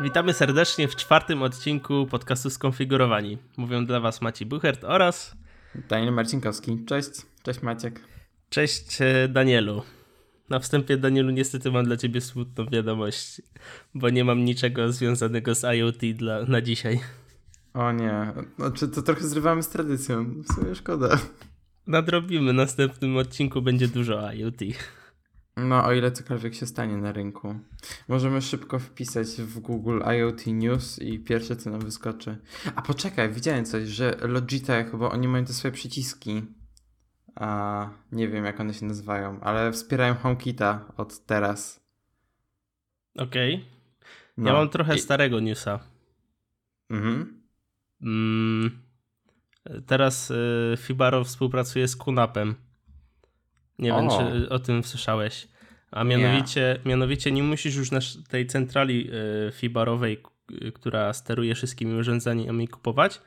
Witamy serdecznie w czwartym odcinku podcastu Skonfigurowani. Mówią dla Was Maciej Buchert oraz Daniel Marcinkowski. Cześć, cześć Maciek. Cześć e, Danielu. Na wstępie, Danielu, niestety mam dla Ciebie smutną wiadomość, bo nie mam niczego związanego z IoT dla, na dzisiaj. O nie, znaczy to trochę zrywamy z tradycją, w sumie szkoda. Nadrobimy, w następnym odcinku będzie dużo IoT. No, o ile cokolwiek się stanie na rynku. Możemy szybko wpisać w Google IoT News i pierwsze co nam wyskoczy. A poczekaj, widziałem coś, że Logitech, bo oni mają te swoje przyciski. A nie wiem jak one się nazywają, ale wspierają HomeKita od teraz. Okej. Okay. No. Ja mam trochę I... starego newsa. Mhm. Mm, teraz y, Fibaro współpracuje z Kunapem. Nie o. wiem, czy o tym słyszałeś. A mianowicie nie, mianowicie nie musisz już na tej centrali y, fibarowej, y, która steruje wszystkimi urządzeniami kupować,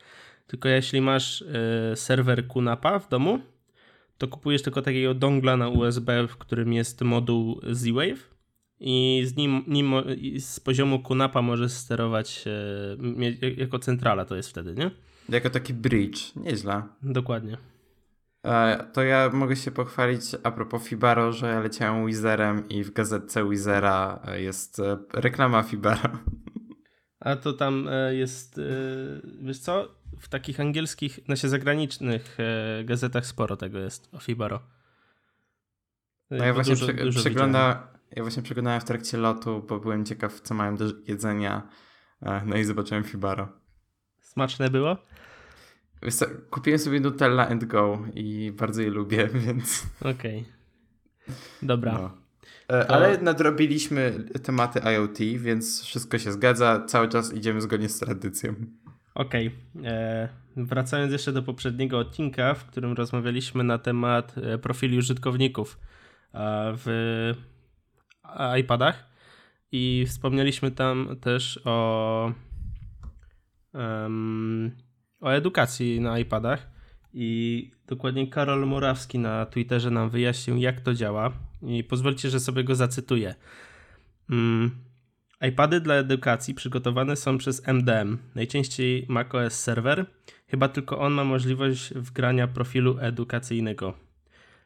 tylko jeśli masz y, serwer Kunapa w domu, to kupujesz tylko takiego dongla na USB, w którym jest moduł Z-Wave i z nim, nim z poziomu Kunapa możesz sterować jako centrala to jest wtedy, nie? Jako taki bridge, nieźle. Dokładnie. E, to ja mogę się pochwalić a propos Fibaro, że ja leciałem Wizerem i w gazetce Wizera jest e, reklama Fibaro. A to tam e, jest, wiesz co, w takich angielskich, znaczy zagranicznych gazetach sporo tego jest o Fibaro. No ja właśnie, dużo, przy, dużo przegląda, ja właśnie przeglądałem w trakcie lotu, bo byłem ciekaw, co mają do jedzenia. No i zobaczyłem Fibaro. Smaczne było? Kupiłem sobie Nutella and Go i bardzo je lubię, więc. Okej. Okay. Dobra. No. E, to... Ale nadrobiliśmy tematy IoT, więc wszystko się zgadza. Cały czas idziemy zgodnie z tradycją. Okej. Okay. E, wracając jeszcze do poprzedniego odcinka, w którym rozmawialiśmy na temat e, profili użytkowników w iPadach i wspomnieliśmy tam też o um, o edukacji na iPadach i dokładnie Karol Morawski na Twitterze nam wyjaśnił, jak to działa i pozwólcie, że sobie go zacytuję. Mm. iPady dla edukacji przygotowane są przez MDM, najczęściej macOS Server. Chyba tylko on ma możliwość wgrania profilu edukacyjnego.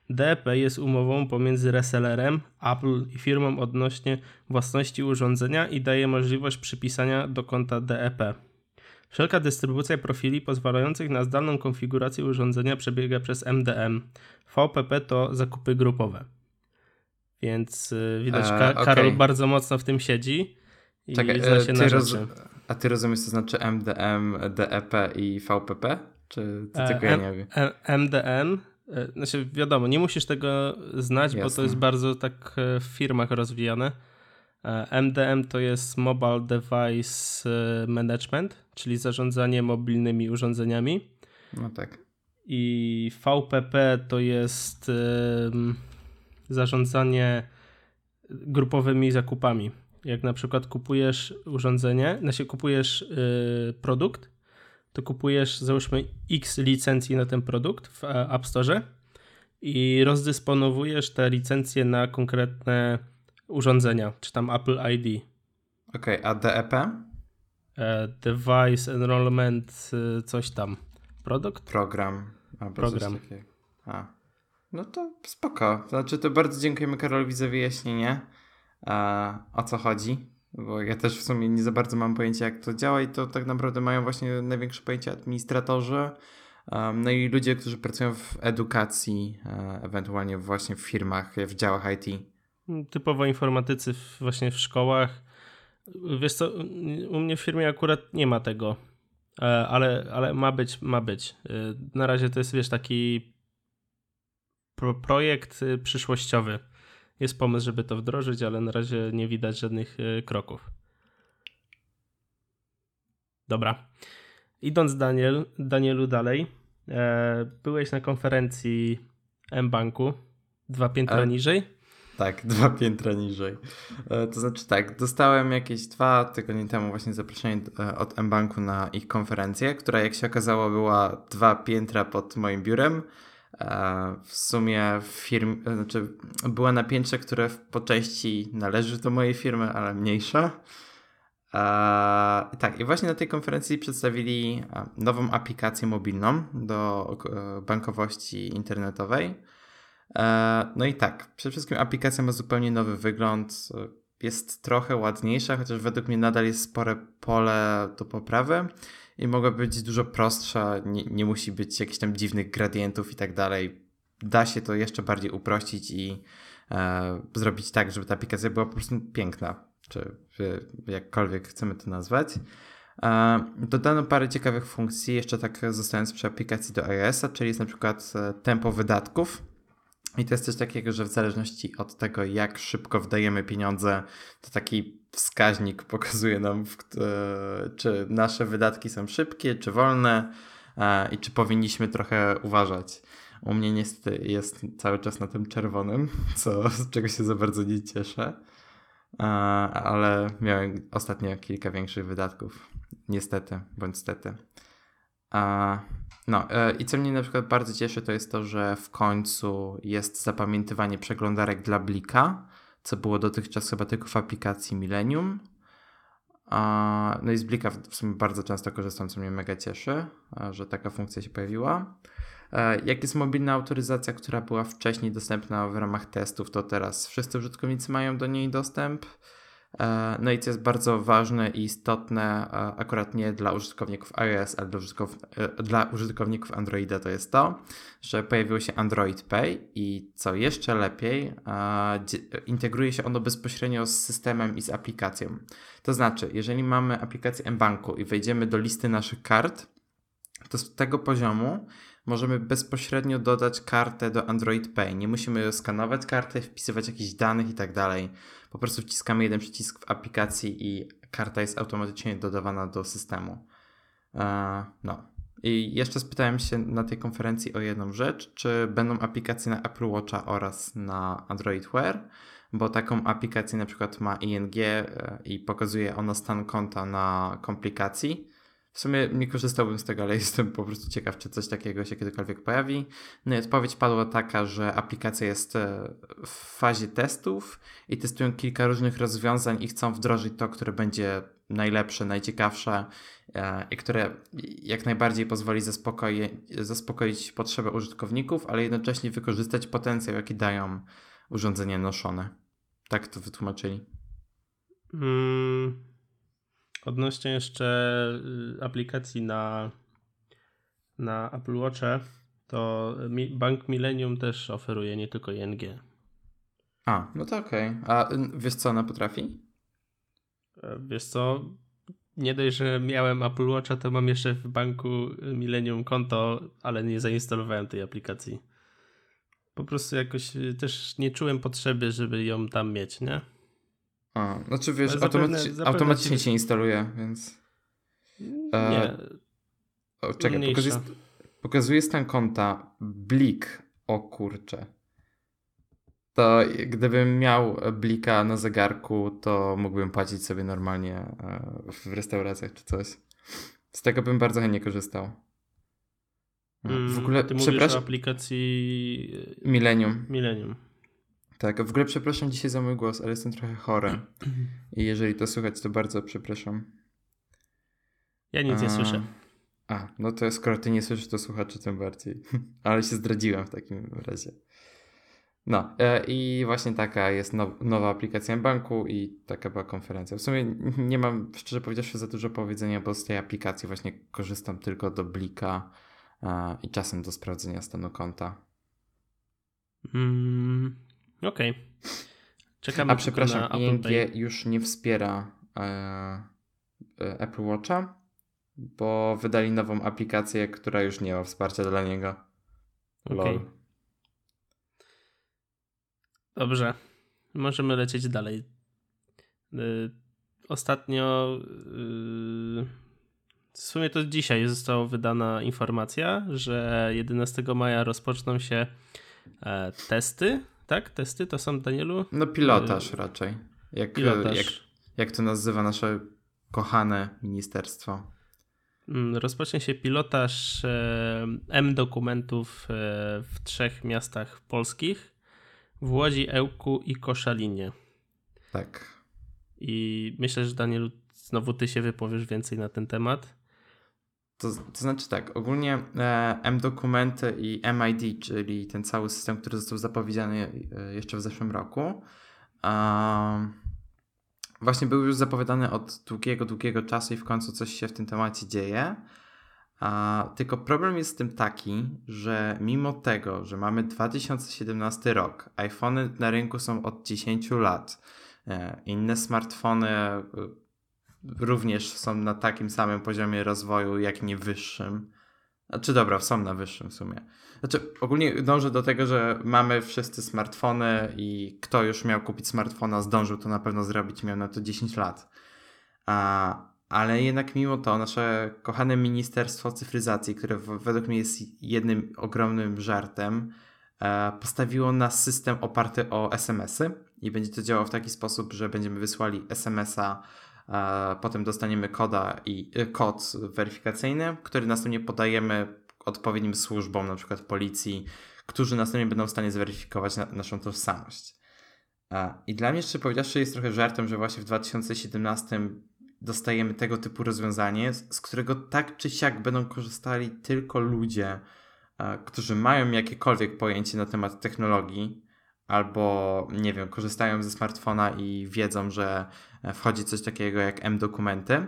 DEP jest umową pomiędzy resellerem, Apple i firmą odnośnie własności urządzenia i daje możliwość przypisania do konta DEP. Wszelka dystrybucja profili pozwalających na zdalną konfigurację urządzenia przebiega przez MDM. VPP to zakupy grupowe. Więc y, widać, Ka okay. Karol bardzo mocno w tym siedzi i Czekaj, zna się na roz... A ty rozumiesz, co znaczy MDM, DEP i VPP? Czy ty tylko ja nie wiem? MDM, e, znaczy wiadomo, nie musisz tego znać, Jasne. bo to jest bardzo tak e, w firmach rozwijane. MDM e, to jest Mobile Device Management, czyli zarządzanie mobilnymi urządzeniami. No tak. I VPP to jest zarządzanie grupowymi zakupami. Jak na przykład kupujesz urządzenie, znaczy kupujesz produkt, to kupujesz załóżmy X licencji na ten produkt w App Store i rozdysponowujesz te licencje na konkretne urządzenia, czy tam Apple ID. Okej, okay, a DEP? E, device Enrollment, y, coś tam. Produkt? Program. Albo Program. A. No to spoko. Znaczy to bardzo dziękujemy Karolowi za wyjaśnienie e, o co chodzi, bo ja też w sumie nie za bardzo mam pojęcia jak to działa i to tak naprawdę mają właśnie największe pojęcie administratorzy, um, no i ludzie, którzy pracują w edukacji, e, ewentualnie właśnie w firmach, w działach IT. Typowo informatycy właśnie w szkołach, Wiesz co, u mnie w firmie akurat nie ma tego, e, ale, ale ma być, ma być. E, na razie to jest, wiesz, taki pro projekt e, przyszłościowy. Jest pomysł, żeby to wdrożyć, ale na razie nie widać żadnych kroków. Dobra. Idąc Daniel, Danielu dalej, byłeś na konferencji M-Banku, dwa piętra A... niżej. Tak, dwa piętra niżej. E, to znaczy tak, dostałem jakieś dwa tygodnie temu właśnie zaproszenie e, od mBanku na ich konferencję, która jak się okazało była dwa piętra pod moim biurem. E, w sumie firm, znaczy była na piętrze, które po części należy do mojej firmy, ale mniejsza. tak, i właśnie na tej konferencji przedstawili nową aplikację mobilną do bankowości internetowej. No i tak, przede wszystkim aplikacja ma zupełnie nowy wygląd. Jest trochę ładniejsza, chociaż według mnie nadal jest spore pole do poprawy i mogła być dużo prostsza, nie, nie musi być jakichś tam dziwnych gradientów i tak dalej. Da się to jeszcze bardziej uprościć i e, zrobić tak, żeby ta aplikacja była po prostu piękna, czy jakkolwiek chcemy to nazwać. E, dodano parę ciekawych funkcji, jeszcze tak zostając przy aplikacji do iOS-a, czyli jest na przykład e, tempo wydatków i to jest coś takiego, że w zależności od tego, jak szybko wdajemy pieniądze, to taki wskaźnik pokazuje nam, e, czy nasze wydatki są szybkie, czy wolne e, i czy powinniśmy trochę uważać. U mnie niestety jest cały czas na tym czerwonym, co, z czego się za bardzo nie cieszę, e, ale miałem ostatnio kilka większych wydatków. Niestety, bądź stety. No e, i co mnie na przykład bardzo cieszy, to jest to, że w końcu jest zapamiętywanie przeglądarek dla Blika, co było dotychczas chyba tylko w aplikacji Millennium. No i z Blika w sumie bardzo często korzystam, co mnie mega cieszy, że taka funkcja się pojawiła. E, jak jest mobilna autoryzacja, która była wcześniej dostępna w ramach testów, to teraz wszyscy użytkownicy mają do niej dostęp. E, no i co jest bardzo ważne i istotne, e, akurat nie dla użytkowników iOS, ale dla, e, dla użytkowników Androida, to jest to, że pojawiło się Android Pay i co jeszcze lepiej, integruje się ono bezpośrednio z systemem i z aplikacją. To znaczy, jeżeli mamy aplikację mBanku i wejdziemy do listy naszych kart, to z tego poziomu możemy bezpośrednio dodać kartę do Android Pay. Nie musimy skanować karty, wpisywać jakichś danych i tak dalej. Po prostu wciskamy jeden przycisk w aplikacji i karta jest automatycznie dodawana do systemu. E, no. I jeszcze spytałem się na tej konferencji o jedną rzecz, czy będą aplikacje na Apple Watcha oraz na Android Wear, bo taką aplikację na przykład ma ING e, i pokazuje ono stan konta na komplikacji w sumie nie korzystałbym z tego, ale jestem po prostu ciekaw, czy coś takiego się kiedykolwiek pojawi. No i odpowiedź padła taka, że aplikacja jest e, w fazie testów i testują kilka różnych rozwiązań i chcą wdrożyć to, które będzie najlepsze, najciekawsze e, i które jak najbardziej pozwoli zaspokoić potrzeby użytkowników, ale jednocześnie wykorzystać potencjał, jaki dają urządzenia noszone. Tak to wytłumaczyli. Mm, Odnośnie jeszcze y, aplikacji na, na Apple Watche, to Bank Millennium też oferuje, nie tylko ING. A, no to okej. Okay. A wiesz co ona potrafi? E, wiesz co, nie dość, że miałem Apple Watcha, to mam jeszcze w banku Millennium konto, ale nie zainstalowałem tej aplikacji. Po prostu jakoś y, też nie czułem potrzeby, żeby ją tam mieć, nie? A, znaczy wiesz, zapewne, automatycznie, zapewne automatycznie się instaluje, więc... E, nie. O, czekaj, pokazuje, pokazuje stan konta Blik. O kurcze. To gdybym miał blika na zegarku, to mógłbym płacić sobie normalnie e, w restauracjach czy coś. Z tego bym bardzo chętnie korzystał. W mm, ogóle, Ty przepraszam. o aplikacji Millennium. Millennium. Tak, w ogóle przepraszam dzisiaj za mój głos, ale jestem trochę chory. I jeżeli to słychać, to bardzo przepraszam. Ja nic nie słyszę. A, no to skoro ty nie słyszysz, to słuchacze tym bardziej. ale się zdradziłem w takim razie. No e, i właśnie taka jest now, nowa aplikacja banku i taka była konferencja. W sumie nie mam, szczerze powiedziawszy, za dużo powiedzenia, bo z tej aplikacji właśnie korzystam tylko do blika i czasem do sprawdzenia stanu konta. Mm, Okej. Okay. Czekamy A przepraszam, ING już nie wspiera e, e, Apple Watcha, bo wydali nową aplikację, która już nie ma wsparcia dla niego. Okay. Dobrze. Możemy lecieć dalej. Y, ostatnio y, w sumie to dzisiaj została wydana informacja, że 11 maja rozpoczną się e, testy tak? Testy to są, Danielu? No pilotaż y raczej. Jak, pilotaż. Jak, jak to nazywa nasze kochane ministerstwo? Mm, rozpocznie się pilotaż e, M-dokumentów e, w trzech miastach polskich. W Łodzi, Ełku i Koszalinie. Tak. I myślę, że Danielu znowu ty się wypowiesz więcej na ten temat. To, to znaczy tak, ogólnie e, M-dokumenty i MID, czyli ten cały system, który został zapowiedziany e, jeszcze w zeszłym roku, właśnie był już zapowiadany od długiego, długiego czasu i w końcu coś się w tym temacie dzieje. Tylko problem jest z tym taki, że mimo tego, że mamy 2017 rok, iPhony na rynku są od 10 lat, e, inne smartfony również są na takim samym poziomie rozwoju, jak nie wyższym. Znaczy dobra, są na wyższym w sumie. Znaczy ogólnie dążę do tego, że mamy wszyscy smartfony i kto już miał kupić smartfona, zdążył to na pewno zrobić, miał na to 10 lat. A, ale jednak mimo to nasze kochane Ministerstwo Cyfryzacji, które według mnie jest jednym ogromnym żartem, e, postawiło na system oparty o SMS-y i będzie to działało w taki sposób, że będziemy wysłali SMS-a, potem dostaniemy koda i e, kod weryfikacyjny, który następnie podajemy odpowiednim służbom, na przykład policji, którzy następnie będą w stanie zweryfikować na, naszą tożsamość. I dla mnie, szczerze powiedziawszy, jest trochę żartem, że właśnie w 2017 dostajemy tego typu rozwiązanie, z którego tak czy siak będą korzystali tylko ludzie, którzy mają jakiekolwiek pojęcie na temat technologii, albo nie wiem, korzystają ze smartfona i wiedzą, że wchodzi coś takiego jak M-dokumenty,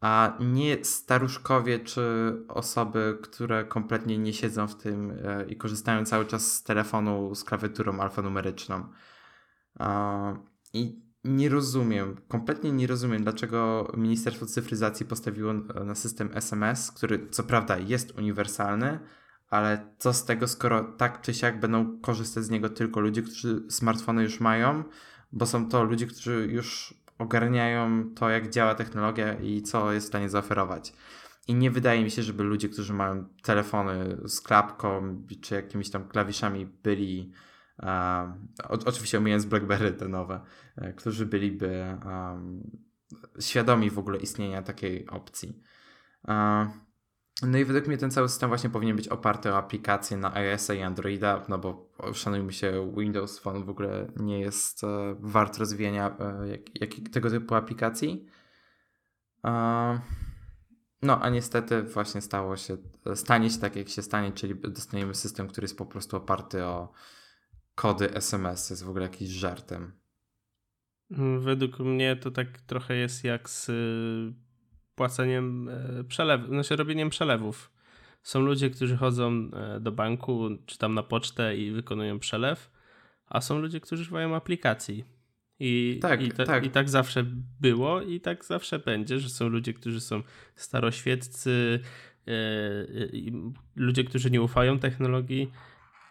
a nie staruszkowie czy osoby, które kompletnie nie siedzą w tym e, i korzystają cały czas z telefonu z klawiaturą alfanumeryczną. I nie rozumiem, kompletnie nie rozumiem, dlaczego Ministerstwo Cyfryzacji postawiło na system SMS, który co prawda jest uniwersalny, ale co z tego, skoro tak czy siak będą korzystać z niego tylko ludzie, którzy smartfony już mają, bo są to ludzie, którzy już ogarniają to, jak działa technologia i co jest w stanie zaoferować. I nie wydaje mi się, żeby ludzie, którzy mają telefony z klapką czy jakimiś tam klawiszami byli o, oczywiście omijając BlackBerry te nowe, e, którzy byliby um, świadomi w ogóle istnienia takiej opcji. No i według mnie ten cały system właśnie powinien być oparty o aplikacje na iOS i Androida, no bo szanujmy się, Windows Phone w ogóle nie jest e, wart rozwijania e, jak, jak, tego typu aplikacji. no, a niestety właśnie stało się, stanie się tak jak się stanie, czyli dostaniemy system, który jest po prostu oparty o kody SMS jest w ogóle jakiś żartem. Według mnie to tak trochę jest jak z y, płaceniem e, przelewów, znaczy robieniem przelewów. Są ludzie, którzy chodzą e, do banku czy tam na pocztę i wykonują przelew, a są ludzie, którzy używają aplikacji. I tak, i, te, tak. I tak zawsze było i tak zawsze będzie, że są ludzie, którzy są staroświeccy, yy, ludzie, którzy nie ufają technologii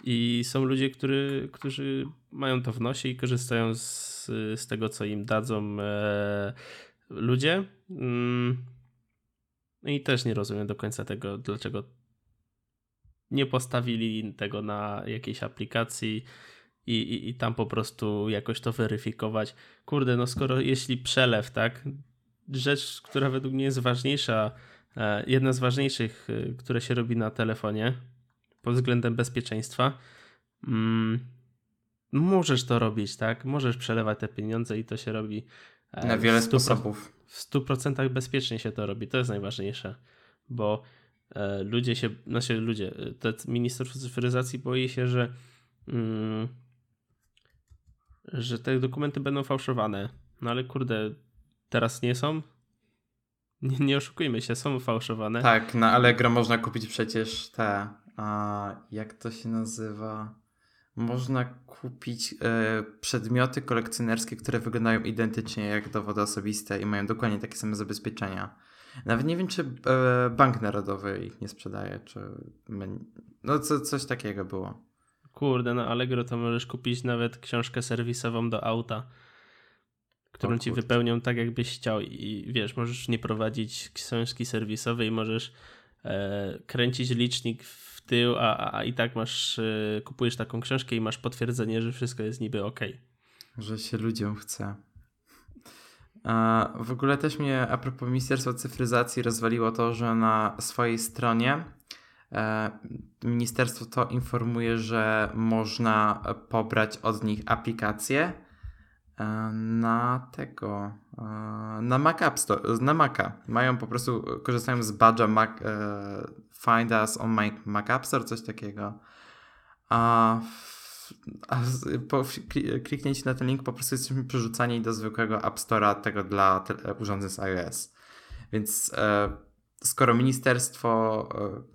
i są ludzie, który, którzy mają to w nosie i korzystają z, z tego, co im dadzą e, ludzie. Mm. I też nie rozumiem do końca tego, dlaczego nie postawili tego na jakiejś aplikacji i, i, i tam po prostu jakoś to weryfikować. Kurde, no skoro jeśli przelew, tak? Rzecz, która według mnie jest ważniejsza, e, jedna z ważniejszych, e, które się robi na telefonie, pod względem bezpieczeństwa. Mm, możesz to robić, tak? Możesz przelewać te pieniądze i to się robi na wiele sposobów. W 100% bezpiecznie się to robi. To jest najważniejsze, bo e, ludzie się, znaczy ludzie, e, te Ministerstwo Cyfryzacji boi się, że mm, że te dokumenty będą fałszowane. No ale kurde, teraz nie są. Nie, nie oszukujmy się, są fałszowane. Tak, na Allegro można kupić przecież te a jak to się nazywa? Można kupić e, przedmioty kolekcjonerskie, które wyglądają identycznie jak dowody osobiste i mają dokładnie takie same zabezpieczenia. Nawet nie wiem, czy e, Bank Narodowy ich nie sprzedaje, czy. No, co, coś takiego było. Kurde, no Allegro to możesz kupić nawet książkę serwisową do auta, którą ci wypełnią tak, jakbyś chciał. I wiesz, możesz nie prowadzić książki serwisowej, możesz e, kręcić licznik w tył, a, a i tak masz, y, kupujesz taką książkę i masz potwierdzenie, że wszystko jest niby ok. Że się ludziom chce. A w ogóle też mnie a propos Ministerstwa Cyfryzacji rozwaliło to, że na swojej stronie e, ministerstwo to informuje, że można pobrać od nich aplikacje e, na tego, na Mac App Store, na Maca. Mają po prostu, korzystają z badge'a Mac, Find Us on Mac App Store, coś takiego. A, a po kliknięciu na ten link po prostu jesteśmy przerzucani do zwykłego App Store'a tego dla urządzeń z iOS. Więc skoro Ministerstwo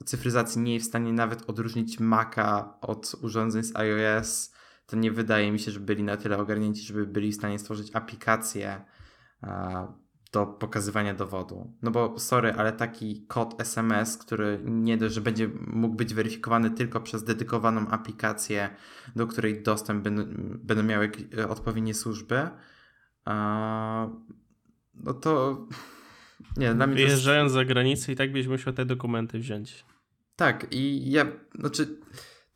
Cyfryzacji nie jest w stanie nawet odróżnić Maca od urządzeń z iOS, to nie wydaje mi się, że byli na tyle ogarnięci, żeby byli w stanie stworzyć aplikację do pokazywania dowodu. No bo sorry, ale taki kod SMS, który nie dość, że będzie mógł być weryfikowany tylko przez dedykowaną aplikację, do której dostęp będą, będą miały odpowiednie służby, no to nie, dla mnie Wyjeżdżając jest... za granicę i tak byś musiał te dokumenty wziąć. Tak i ja, znaczy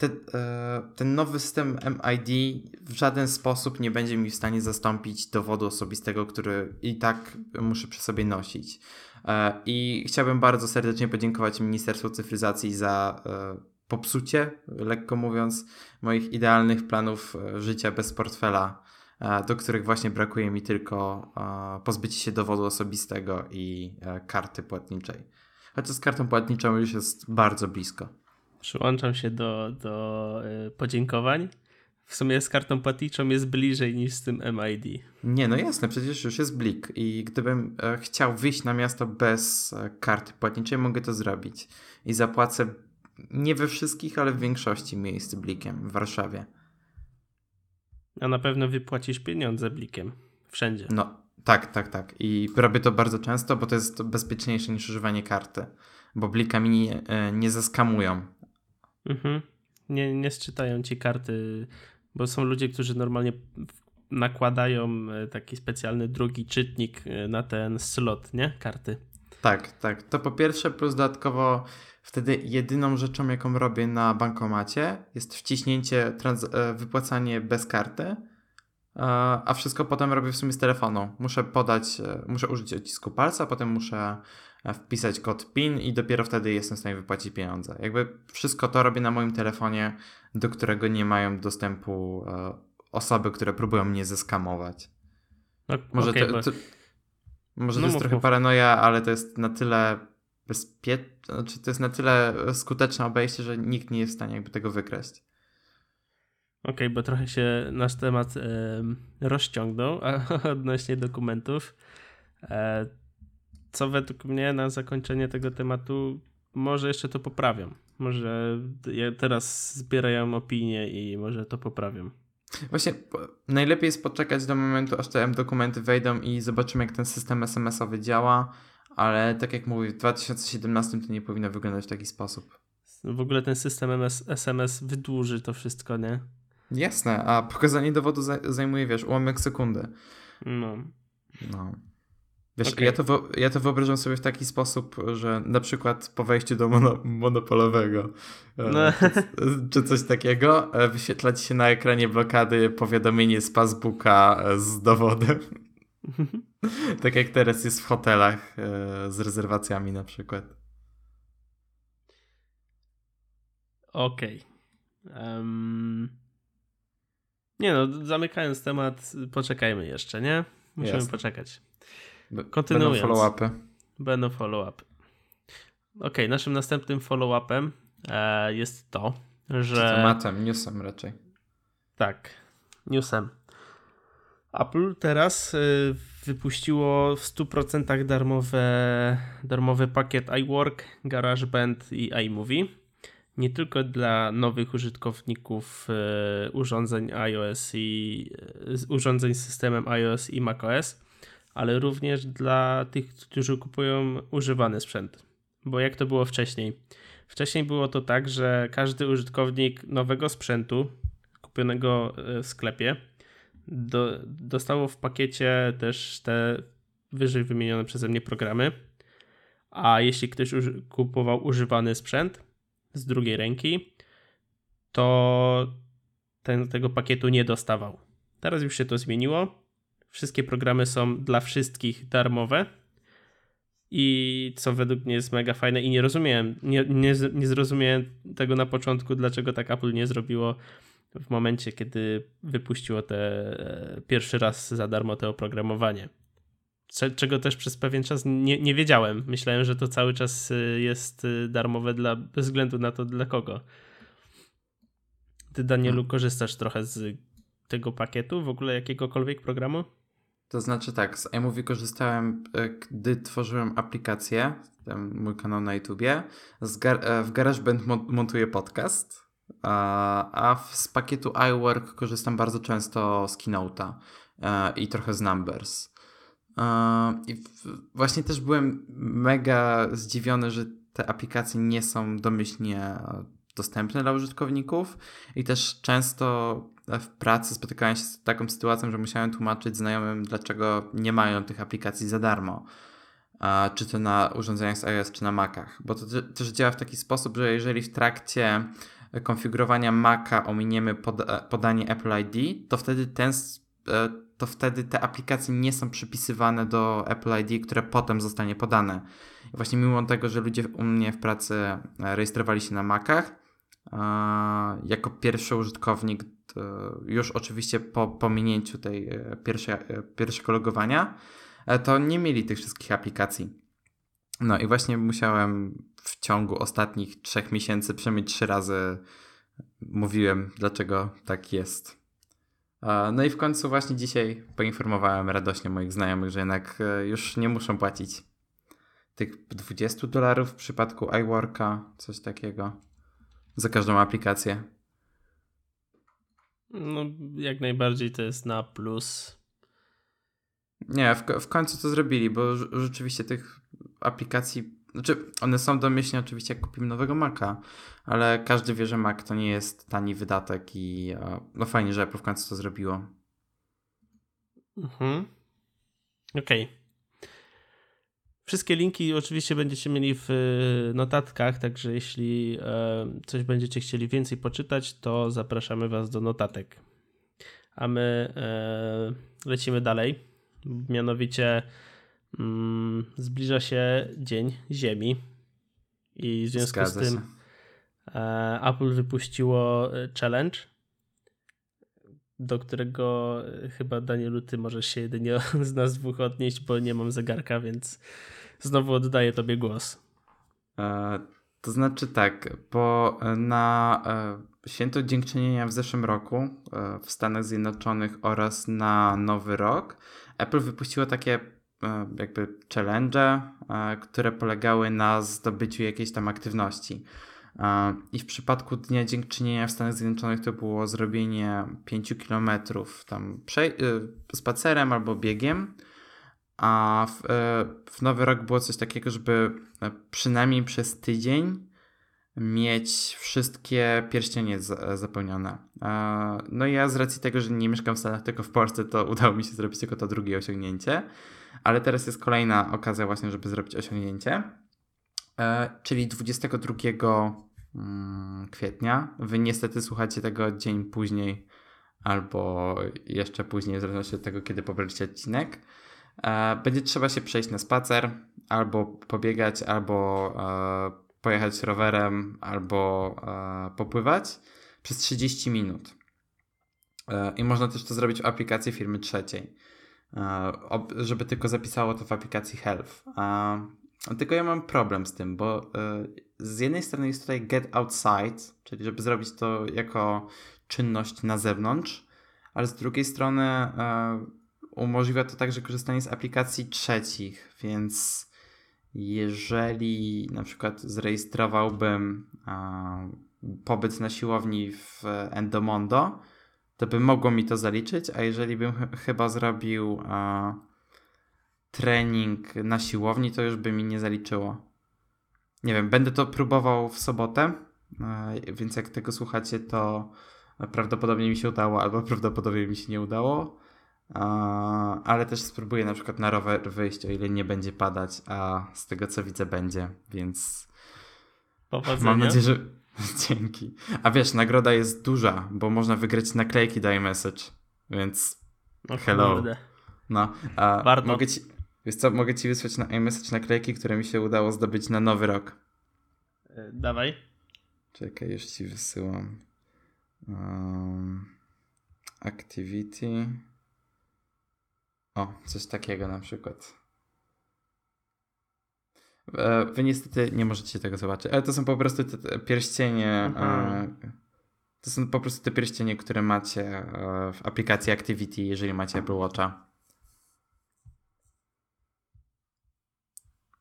te, e, ten nowy system MID w żaden sposób nie będzie mi w stanie zastąpić dowodu osobistego, który i tak muszę przy sobie nosić. E, I chciałbym bardzo serdecznie podziękować Ministerstwu Cyfryzacji za e, popsucie, lekko mówiąc, moich idealnych planów życia bez portfela, do których właśnie brakuje mi tylko pozbycie się dowodu osobistego i karty płatniczej. Chociaż z kartą płatniczą już jest bardzo blisko. Przyłączam się do, do y, podziękowań. W sumie z kartą płatniczą jest bliżej niż z tym MID. Nie, no jasne, przecież już jest blik i gdybym e, chciał wyjść na miasto bez e, karty płatniczej, mogę to zrobić. I zapłacę nie we wszystkich, ale w większości miejsc blikiem w Warszawie. A na pewno wypłacisz pieniądze blikiem. Wszędzie. No, tak, tak, tak. I robię to bardzo często, bo to jest bezpieczniejsze niż używanie karty. Bo blikami nie, e, nie zaskamują. Mhm. Nie, nie sczytają ci karty, bo są ludzie, którzy normalnie nakładają e, taki specjalny drugi czytnik e, na ten slot, nie? Karty. Tak, tak. To po pierwsze, plus dodatkowo wtedy jedyną rzeczą, jaką robię na bankomacie jest wciśnięcie, trans- wypłacanie bez karty E, a wszystko potem robię w sumie z telefonu. Muszę podać, e, muszę użyć odcisku palca, potem muszę e, wpisać kod PIN i dopiero wtedy jestem w stanie wypłacić pieniądze. Jakby wszystko to robię na moim telefonie, do którego nie mają dostępu osoby, które próbują mnie zeskamować. No, może okay, to, to, może no, to jest trochę mów. paranoja, ale to jest na tyle bezpieczne, znaczy to jest na tyle skuteczne obejście, że nikt nie jest w stanie jakby tego wykraść. Okej, okay, bo trochę się nasz temat e, rozciągnął odnośnie dokumentów. E, co według mnie na zakończenie tego tematu może jeszcze to poprawią. Może ja teraz zbierają opinie i może to poprawią. Właśnie najlepiej jest poczekać do momentu, aż te dokumenty wejdą i zobaczymy, jak ten system SMS-owy działa, ale tak jak mówię, w 2017 to nie powinno wyglądać w taki sposób. W ogóle ten system MS, SMS wydłuży to wszystko, nie? Jasne, a pokazanie dowodu zajmuje, wiesz, ułamek sekundy. No. No. Wiesz, okay. ja, to, ja to wyobrażam sobie w taki sposób, że na przykład po wejściu do mono, monopolowego e, no. czy, czy, coś takiego e, wyświetla ci się na ekranie blokady powiadomienie z Facebooka e, z dowodem. tak jak teraz jest w hotelach z rezerwacjami na przykład. Okej. Okay. Um... Nie no, zamykając temat, poczekajmy jeszcze, nie? Musimy Jasne. poczekać. Kontynuując. Będą follow-upy. Będą follow-upy. Ok, naszym następnym follow-upem e, jest to, że... Tematem, newsem raczej. Tak, newsem. Apple teraz y, wypuściło w 100% darmowe, darmowy pakiet iWork, GarageBand i iMovie nie tylko dla nowych użytkowników e, urządzeń iOS i e, urządzeń z systemem iOS i macOS, ale również dla tych, którzy kupują używany sprzęt. Bo jak to było wcześniej? Wcześniej było to tak, że każdy użytkownik nowego sprzętu kupionego e, w sklepie do, dostało w pakiecie też te wyżej wymienione przeze mnie programy. A jeśli ktoś kupował używany sprzęt, z drugiej ręki, to ten, tego pakietu nie dostawał. Teraz już się to zmieniło. Wszystkie programy są dla wszystkich darmowe. I co według mnie jest mega fajne i nie rozumiałem, nie, nie, nie zrozumiałem tego na początku, dlaczego tak Apple nie zrobiło w momencie, kiedy wypuściło te e, pierwszy raz za darmo to oprogramowanie. Czego też przez pewien czas nie, nie wiedziałem. Myślałem, że to cały czas e, jest e, darmowe dla, bez względu na to dla kogo. Ty, Danielu, hmm. korzystasz trochę z tego pakietu, w ogóle jakiegokolwiek programu? To znaczy tak, z iMovie korzystałem, gdy tworzyłem aplikację, ten mój kanał na YouTubie. Gar w GarageBand montuję podcast, a z pakietu iWork korzystam bardzo często z Keynote'a e, i trochę z Numbers. E, I właśnie też byłem mega zdziwiony, że te aplikacje nie są domyślnie dostępne dla użytkowników i też często w pracy spotykałem się z taką sytuacją, że musiałem tłumaczyć znajomym, dlaczego nie mają tych aplikacji za darmo. Czy to na urządzeniach z iOS, czy na Macach. Bo to też działa w taki sposób, że jeżeli w trakcie konfigurowania Maca ominiemy poda podanie Apple ID, to wtedy ten e, to wtedy te aplikacje nie są przypisywane do Apple ID, które potem zostanie podane. I właśnie mimo tego, że ludzie u mnie w pracy e, rejestrowali się na Macach, e, jako pierwszy użytkownik, już oczywiście po pominięciu tej pierwszej, pierwszego logowania, to nie mieli tych wszystkich aplikacji. No i właśnie musiałem w ciągu ostatnich trzech miesięcy przynajmniej trzy razy mówiłem, dlaczego tak jest. No i w końcu właśnie dzisiaj poinformowałem radośnie moich znajomych, że jednak e, już nie muszą płacić tych 20 dolarów w przypadku iWorka, coś takiego, za każdą aplikację. No, jak najbardziej to jest na plus. Nie, w, w końcu to zrobili, bo rzeczywiście tych aplikacji znaczy, one są domyślnie oczywiście, jak kupimy nowego Maca, ale każdy wie, że Mac to nie jest tani wydatek i e, no fajnie, że Apple w końcu to zrobiło. Mhm. Okej. Okay. Wszystkie linki oczywiście będziecie mieli w e, notatkach, także jeśli e, coś będziecie chcieli więcej poczytać, to zapraszamy Was do notatek. A my lecimy dalej. Mianowicie mm, zbliża się Dzień Ziemi i w związku Zgadza z tym e, Apple wypuściło e, challenge, do którego e, chyba Danielu, ty możesz się jedynie z nas dwóch odnieść, bo nie mam zegarka, więc znowu oddaję tobie głos. E, to znaczy tak, bo na e, Święto Dziękczynienia w zeszłym roku e, w Stanach Zjednoczonych oraz na Nowy Rok Apple wypuściło takie E, jakby challenge, e, które polegały na zdobyciu jakiejś tam aktywności. E, I w przypadku Dnia Dziękczynienia w Stanach Zjednoczonych to było zrobienie 5 kilometrów tam spacerem albo biegiem, a w, w Nowy Rok było coś takiego, żeby przynajmniej przez tydzień mieć wszystkie pierścienie zapełnione. No i ja z racji tego, że nie mieszkam w Stanach, tylko w Polsce, to udało mi się zrobić tylko to drugie osiągnięcie ale teraz jest kolejna okazja właśnie, żeby zrobić osiągnięcie, e, czyli 22 mm, kwietnia. Wy niestety słuchacie tego dzień później albo jeszcze później, w zależności od tego, kiedy pobraliście odcinek. E, będzie trzeba się przejść na spacer, albo pobiegać, albo e, pojechać rowerem, albo popływać przez 30 minut. I można też to zrobić w aplikacji firmy trzeciej. E, żeby tylko zapisało to w aplikacji Health. Tylko ja mam problem z tym, bo e, z jednej strony jest tutaj get outside, czyli żeby zrobić to jako czynność na zewnątrz, ale z drugiej strony e, umożliwia to także korzystanie z aplikacji trzecich, więc jeżeli na przykład zarejestrowałbym pobyt na siłowni w Endomondo, to by mogło mi to zaliczyć, a jeżeli bym ch chyba zrobił a, trening na siłowni, to już by mi nie zaliczyło. Nie wiem, będę to próbował w sobotę, a, więc jak tego słuchacie, to prawdopodobnie mi się udało, albo prawdopodobnie mi się nie udało. Ale też spróbuję na przykład na rower wyjść, o ile nie będzie padać, a z tego co widzę będzie, więc Powodzenia. mam nadzieję, że Dzięki. A wiesz, nagroda jest duża, bo można wygrać naklejki do iMessage, więc no, hello. Kurde. No, a Warto. mogę ci, wiesz co, mogę ci wysłać na iMessage naklejki, które mi się udało zdobyć na nowy rok. E, dawaj. Czekaj, już ci wysyłam. Um, activity. O, coś takiego na przykład. E, wy niestety nie możecie tego zobaczyć, ale to są po prostu te, te pierścienie. E, to są po prostu te pierścienie, które macie e, w aplikacji Activity, jeżeli macie Apple Watcha.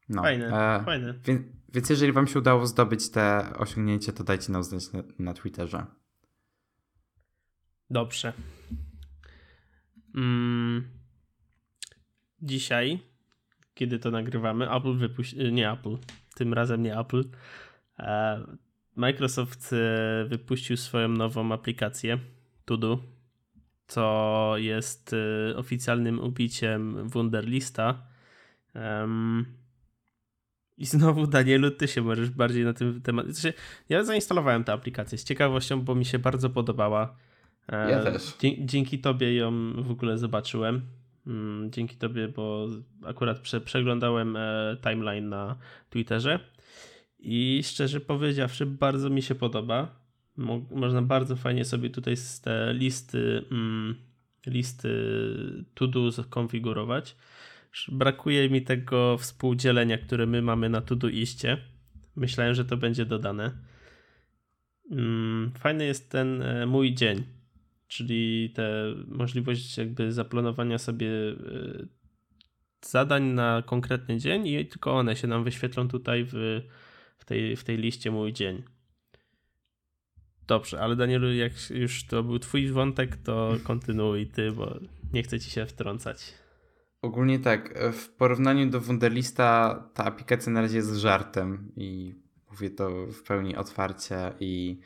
No. Fajne, e, fajne. Więc, więc, jeżeli wam się udało zdobyć te osiągnięcie, to dajcie nam znać na, na Twitterze. Dobrze. Mm. Dzisiaj, kiedy to nagrywamy, Apple wypuścił, e, nie Apple, tym razem nie Apple, e, Microsoft e, wypuścił swoją nową aplikację Todo, co jest oficjalnym ubiciem Wunderlista. I znowu, Danielu, ty się możesz bardziej na tym temat. Znaczy, ja zainstalowałem tę aplikację z ciekawością, bo mi się bardzo podobała. Ja też. Dzięki tobie ją w ogóle zobaczyłem. Mm, dzięki tobie, bo akurat prze, przeglądałem e, timeline na Twitterze i szczerze powiedziawszy, bardzo mi się podoba. Mo można bardzo fajnie sobie tutaj z te listy, mm, listy to-do skonfigurować. Brakuje mi tego współdzielenia, które my mamy na iście. Myślałem, że to będzie dodane. Mm, fajny jest ten e, mój dzień czyli te możliwość jakby zaplanowania sobie e, zadań na konkretny dzień i tylko one się nam wyświetlą tutaj w, w, tej, w tej liście mój dzień. Dobrze, ale Danielu, jak już to był twój wątek, to kontynuuj ty, bo nie chcę ci się wtrącać. Ogólnie tak, w porównaniu do Wunderlista ta aplikacja na razie jest żartem i mówię to w pełni otwarcie i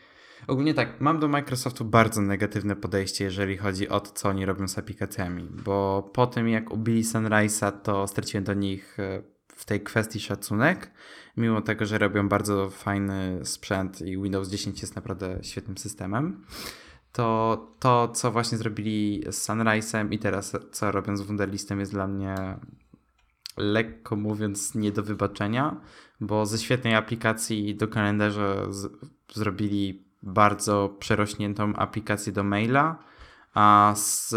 Ogólnie tak, mam do Microsoftu bardzo negatywne podejście, jeżeli chodzi o to, co oni robią z aplikacjami, bo po tym jak ubili Sunrise'a, to straciłem do nich e, w tej kwestii szacunek, mimo tego, że robią bardzo fajny sprzęt i Windows 10 jest naprawdę świetnym systemem. To to, co właśnie zrobili z Sunrise'em i teraz co robią z Wunderlistem jest dla mnie lekko mówiąc nie do wybaczenia, bo ze świetnej aplikacji do kalendarza z, zrobili bardzo przerośniętą aplikację do maila, a z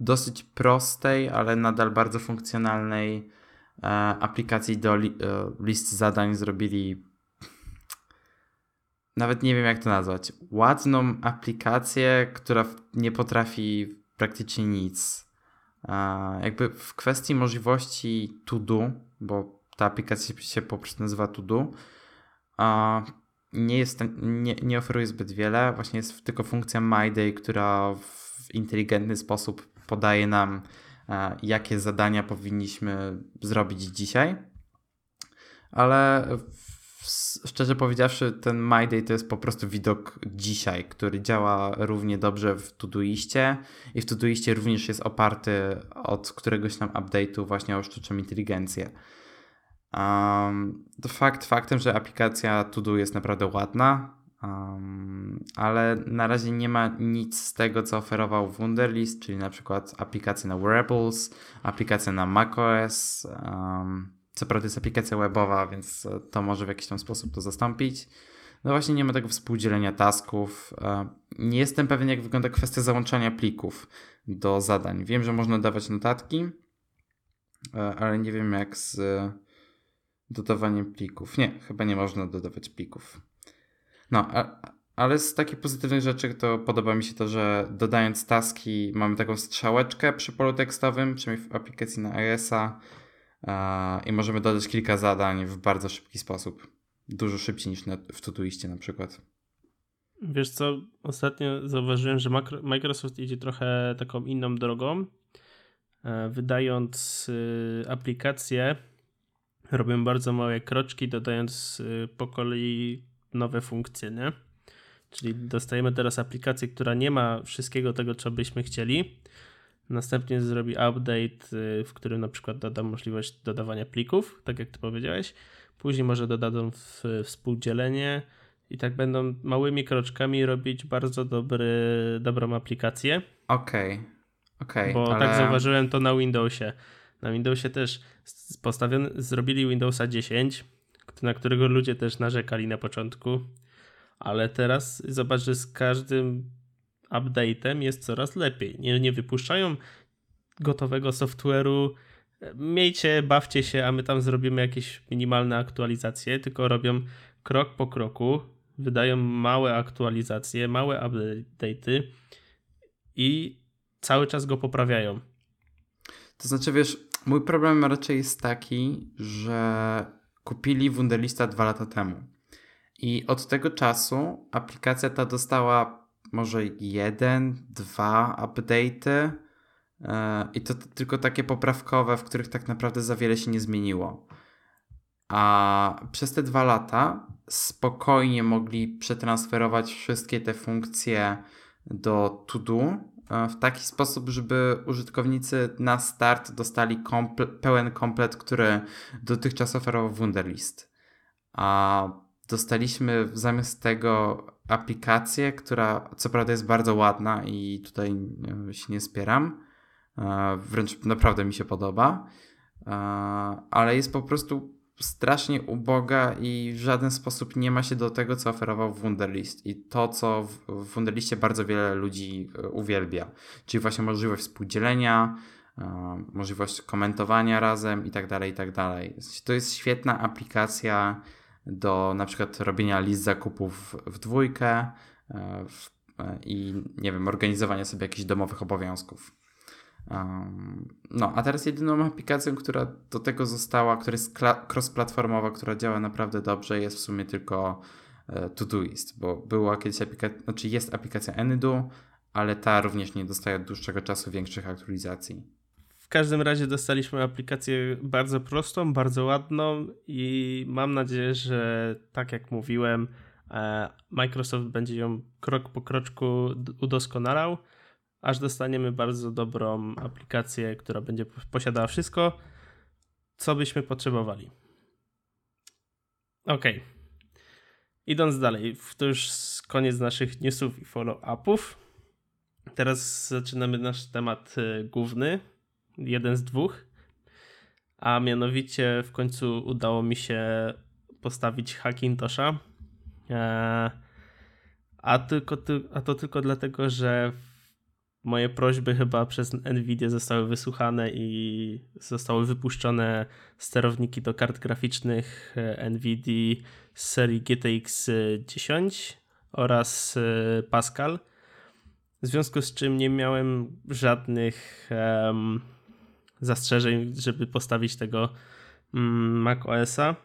dosyć prostej, ale nadal bardzo funkcjonalnej e, aplikacji do li, e, list zadań zrobili nawet nie wiem jak to nazwać, ładną aplikację, która nie potrafi praktycznie nic. E, jakby w kwestii możliwości to do, bo ta aplikacja się po prostu nazywa to do, nie, jest, nie, nie oferuje zbyt wiele. Właśnie jest tylko funkcja MyDay, która w inteligentny sposób podaje nam, e, jakie zadania powinniśmy zrobić dzisiaj. Ale szczerze powiedziawszy, ten MyDay to jest po prostu widok dzisiaj, który działa równie dobrze w Todoistie i w Todoistie również jest oparty od któregoś tam update'u właśnie o sztuczną inteligencję. Um, fakt faktem, że aplikacja Todo jest naprawdę ładna, um, ale na razie nie ma nic z tego, co oferował Wunderlist, czyli na przykład aplikacja na wearables, aplikacja na macOS. Um, co prawda jest aplikacja webowa, więc to może w jakiś tam sposób to zastąpić. No właśnie nie ma tego współdzielenia tasków. Nie jestem pewien, jak wygląda kwestia załączania plików do zadań. Wiem, że można dawać notatki, e, ale nie wiem jak z dodawaniem plików. Nie, chyba nie można dodawać plików. No, a, ale z takich pozytywnych rzeczy to podoba mi się to, że dodając taski mamy taką strzałeczkę przy polu tekstowym, przynajmniej w aplikacji na iOS-a i możemy dodać kilka zadań w bardzo szybki sposób. Dużo szybciej niż na, w Todoistie na przykład. Wiesz co, ostatnio zauważyłem, że Microsoft idzie trochę taką inną drogą, e, wydając y, aplikacje robią bardzo małe kroczki, dodając y, po kolei nowe funkcje, nie? Czyli dostajemy teraz aplikację, która nie ma wszystkiego tego, co byśmy chcieli. Następnie zrobi update, y, w którym na przykład doda możliwość dodawania plików, tak jak ty powiedziałeś. Później może dodadzą współdzielenie i tak będą małymi kroczkami robić bardzo dobry, dobrą aplikację. Okej. Okay. Okay, Bo ale... tak zauważyłem to na Windowsie. Na Windowsie też postawiony, zrobili Windowsa 10, na którego ludzie też narzekali na początku, ale teraz zobacz, że z każdym update'em jest coraz lepiej. Nie, nie wypuszczają gotowego software'u, miejcie, bawcie się, a my tam zrobimy jakieś minimalne aktualizacje, tylko robią krok po kroku, wydają małe aktualizacje, małe update'y i cały czas go poprawiają. To znaczy, wiesz, mój problem raczej jest taki, że kupili Wunderlista dwa lata temu. I od tego czasu aplikacja ta dostała może jeden, dwa update'y e, i to tylko takie poprawkowe, w których tak naprawdę za wiele się nie zmieniło. A przez te dwa lata spokojnie mogli przetransferować wszystkie te funkcje do To-Do e, w taki sposób, żeby użytkownicy na start dostali komple pełen komplet, który dotychczas oferował Wunderlist. A dostaliśmy zamiast tego aplikację, która co prawda jest bardzo ładna i tutaj e, się nie spieram, e, wręcz naprawdę mi się podoba, ale jest po prostu strasznie uboga i w żaden sposób nie ma się do tego, co oferował Wunderlist i to, co w Wunderliście bardzo wiele ludzi e, uwielbia, czyli właśnie możliwość współdzielenia, e, możliwość komentowania razem i tak dalej, i tak dalej. To jest świetna aplikacja do na przykład robienia list zakupów w dwójkę e, i nie wiem, organizowania sobie jakichś domowych obowiązków. No, a teraz jedyną aplikacją, która do tego została, która jest cross-platformowa, która działa naprawdę dobrze, jest w sumie tylko e, Todoist, bo była kiedyś aplikacja, znaczy jest aplikacja Anydo, ale ta również nie dostaje od dłuższego czasu większych aktualizacji. W każdym razie dostaliśmy aplikację bardzo prostą, bardzo ładną i mam nadzieję, że tak jak mówiłem, e, Microsoft będzie ją krok po kroczku udoskonalał aż dostaniemy bardzo dobrą aplikację, która będzie posiadała wszystko, co byśmy potrzebowali. Ok. Idąc dalej, to już koniec naszych newsów i follow-upów. Teraz zaczynamy nasz temat e, główny, jeden z dwóch, a mianowicie w końcu udało mi się postawić Hackintosha. E, a, tylko, a to tylko dlatego, że moje prośby chyba przez Nvidia zostały wysłuchane i zostały wypuszczone sterowniki do kart graficznych e, Nvidia z serii GTX 10 oraz e, Pascal. W związku z czym nie miałem żadnych um, zastrzeżeń, żeby postawić tego um, Mac OS-a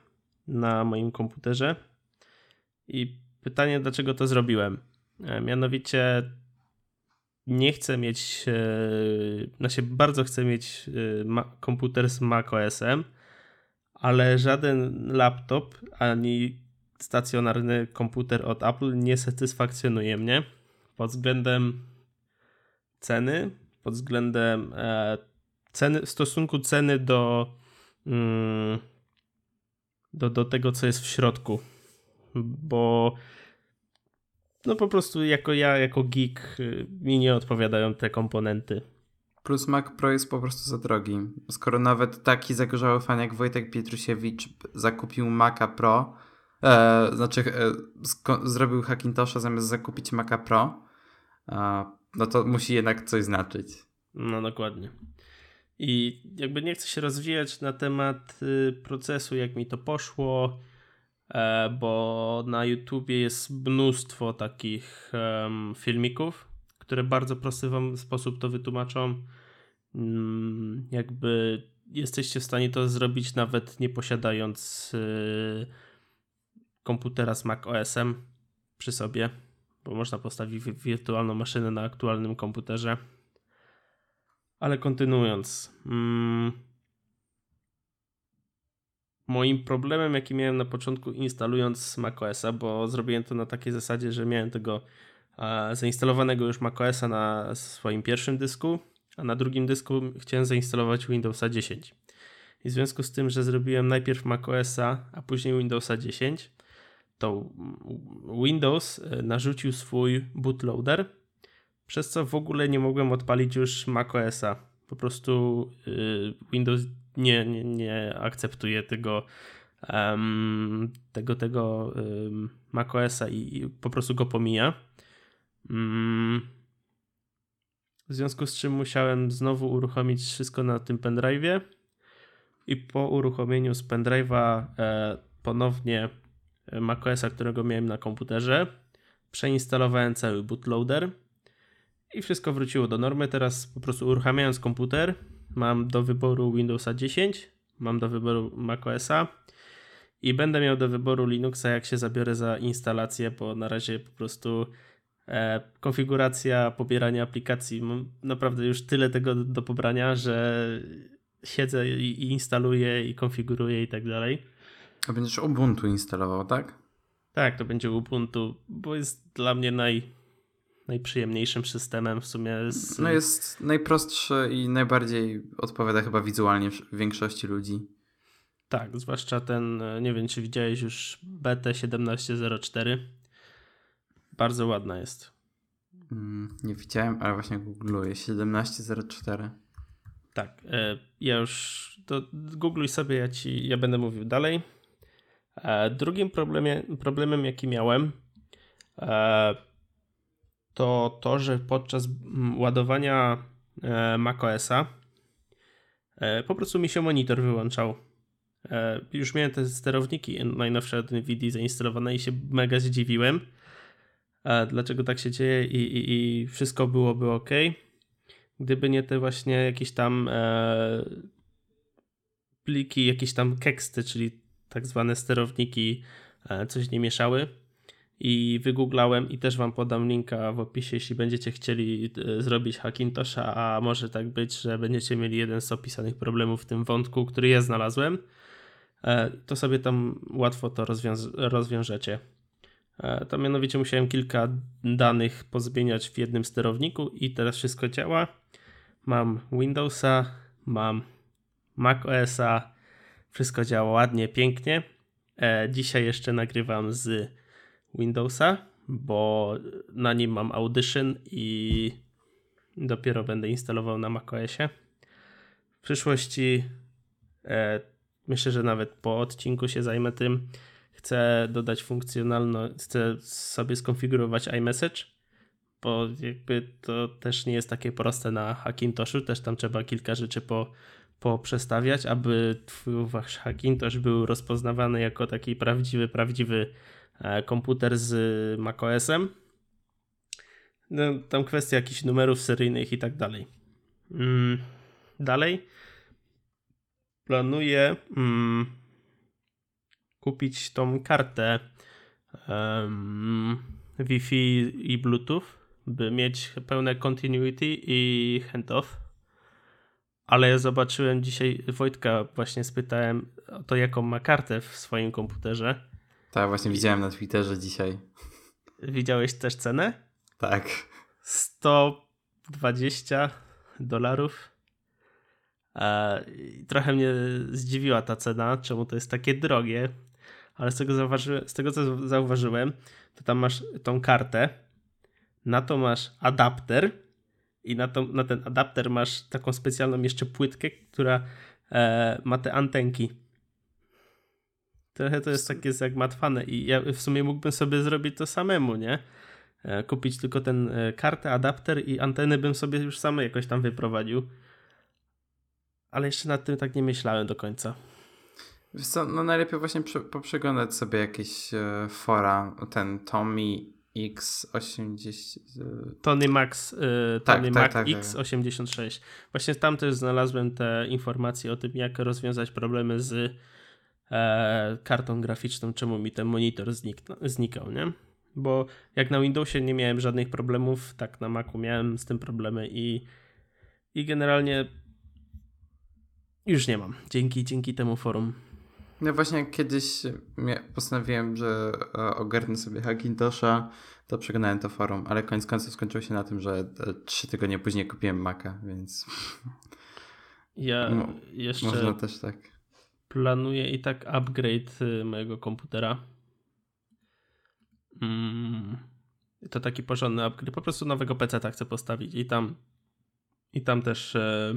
na moim komputerze. I pytanie, dlaczego to zrobiłem? E, mianowicie nie chcę mieć, e, znaczy bardzo chcę mieć e, komputer z macOS-em, ale żaden laptop ani stacjonarny komputer od Apple nie satysfakcjonuje mnie pod względem ceny, pod względem e, ceny, stosunku ceny do, mm, do, do tego, co jest w środku. Bo no po prostu jako ja, jako geek, y, mi nie odpowiadają te komponenty. Plus Mac Pro jest po prostu za drogi. Skoro nawet taki zagorzały fan jak Wojtek Pietrusiewicz zakupił Maca Pro, e, znaczy e, zrobił Hackintosha zamiast zakupić Maca Pro, e, no to musi jednak coś znaczyć. No dokładnie. I jakby nie chcę się rozwijać na temat y, procesu, jak mi to poszło, bo na YouTubie jest mnóstwo takich filmików, które w bardzo prosty wam sposób to wytłumaczą. Um, jakby jesteście w stanie to zrobić nawet nie posiadając y, komputera z Mac OS-em przy sobie, bo można postawić wirtualną maszynę na aktualnym komputerze. Ale kontynuując. Um, moim problemem, jaki miałem na początku instalując macOSa, bo zrobiłem to na takiej zasadzie, że miałem tego zainstalowanego już macOSa na swoim pierwszym dysku, a na drugim dysku chciałem zainstalować Windowsa 10. I w związku z tym, że zrobiłem najpierw macOSa, a później Windowsa 10, to Windows e, narzucił swój bootloader, przez co w ogóle nie mogłem odpalić już macOSa. Po prostu y, Windows nie, nie, nie akceptuje tego um, tego, tego um, macOSa i, i, po prostu go pomija. Um, w związku z czym musiałem znowu uruchomić wszystko na tym pendrive'ie i po uruchomieniu z pendrive'a e, ponownie macOSa, którego miałem na komputerze, przeinstalowałem cały bootloader i wszystko wróciło do normy. Teraz po prostu uruchamiając komputer, mam do wyboru Windowsa 10, mam do wyboru macOSa i będę miał do wyboru Linuxa, jak się zabiorę za instalację, bo na razie po prostu e, konfiguracja pobierania aplikacji, mam naprawdę już tyle tego do, pobrania, że siedzę i, i instaluję i konfiguruję i tak dalej. A będziesz Ubuntu instalował, tak? Tak, to będzie Ubuntu, bo jest dla mnie naj, najprzyjemniejszym systemem w sumie. Z... No jest najprostszy i najbardziej odpowiada chyba wizualnie większości ludzi. Tak, zwłaszcza ten, nie wiem czy widziałeś już BT 1704. Bardzo ładna jest. Mm, nie widziałem, ale właśnie googluję 1704. Tak, e, ja już to googluj sobie, ja ci ja będę mówił dalej. E, drugim problemie, problemem, jaki miałem, e, to to, że podczas ładowania macOSa po prostu mi się monitor wyłączał. Już miałem te sterowniki najnowsze od NVIDIA zainstalowane i się mega zdziwiłem, dlaczego tak się dzieje i, i, i wszystko byłoby ok. Gdyby nie te właśnie jakieś tam pliki, jakieś tam keksty, czyli tak zwane sterowniki e, coś nie mieszały i wygooglałem i też wam podam linka w opisie, jeśli będziecie chcieli e, zrobić Hackintosha, a może tak być, że będziecie mieli jeden z opisanych problemów w tym wątku, który ja znalazłem, e, to sobie tam łatwo to rozwiąz rozwiążecie. To mianowicie musiałem kilka danych pozmieniać w jednym sterowniku i teraz wszystko działa. Mam Windowsa, mam macOSa, wszystko działa ładnie, pięknie. E, dzisiaj jeszcze nagrywam z Windowsa, bo na nim mam Audition i dopiero będę instalował na macOSie. W przyszłości e, myślę, że nawet po odcinku się zajmę tym. Chcę dodać funkcjonalność, chcę sobie skonfigurować iMessage, bo jakby to też nie jest takie proste na Hackintoshu, też tam trzeba kilka rzeczy po poprzestawiać, aby twój wasz Hackintosh był rozpoznawany jako taki prawdziwy, prawdziwy komputer z macOSem. No, tam kwestia jakichś numerów seryjnych i tak dalej. Mm, dalej planuję mm, kupić tą kartę um, Wi-Fi i Bluetooth, by mieć pełne continuity i handoff ale ja zobaczyłem dzisiaj Wojtka, właśnie spytałem o to, jaką ma kartę w swoim komputerze. Tak, właśnie widziałem na Twitterze dzisiaj. Widziałeś też cenę? Tak. 120 dolarów. Trochę mnie zdziwiła ta cena, czemu to jest takie drogie, ale z tego, z tego co zauważyłem, to tam masz tą kartę, na to masz adapter, i na, to, na ten adapter masz taką specjalną jeszcze płytkę, która e, ma te antenki. Trochę to jest takie zagmatwane i ja w sumie mógłbym sobie zrobić to samemu, nie? E, kupić tylko ten e, kartę, adapter i anteny bym sobie już sam jakoś tam wyprowadził. Ale jeszcze nad tym tak nie myślałem do końca. Wiesz co, no najlepiej właśnie poprzeglądać sobie jakieś e, fora, ten Tommy X80. Tony Max, y, tak, Tony tak, Mac tak, X86. Właśnie tam też znalazłem te informacje o tym, jak rozwiązać problemy z e, kartą graficzną, czemu mi ten monitor znik znikał, nie? Bo jak na Windowsie nie miałem żadnych problemów, tak na Macu miałem z tym problemy i, i generalnie już nie mam. Dzięki, dzięki temu forum. No właśnie kiedyś postanowiłem, że e, ogarnę sobie Hackintosha, to przeglądałem to forum, ale koniec końców skończyło się na tym, że e, trzy tygodnie później kupiłem Maca, więc ja jeszcze można też tak. Planuję i tak upgrade y, mojego komputera. Mm, to taki porządny upgrade. Po prostu nowego PC chcę postawić i tam i tam też e,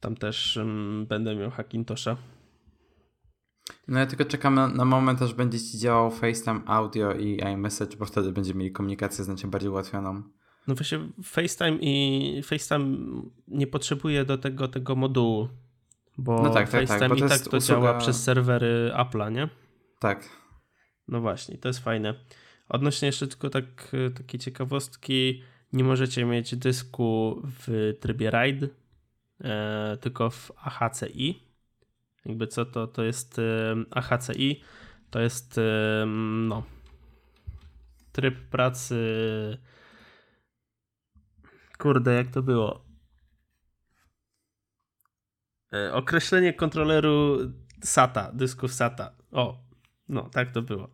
tam też mm, będę miał Hackintosha. No ja tylko czekam na, na moment, aż będzie ci działał FaceTime audio i iMessage, bo wtedy będziemy mieli komunikację znacznie bardziej ułatwioną. No właśnie FaceTime i FaceTime nie potrzebuje do tego tego modułu, bo no tak, FaceTime tak, tak, i tak to usługa... działa przez serwery Apple'a, nie? Tak. No właśnie, to jest fajne. Odnośnie jeszcze tylko tak, takiej ciekawostki, nie możecie mieć dysku w trybie RAID, e, tylko w AHCI. Jakby co to, to jest e, AHCI, to jest e, no, tryb pracy kurde, jak to było? E, określenie kontroleru SATA, dysków SATA. O, no, tak to było.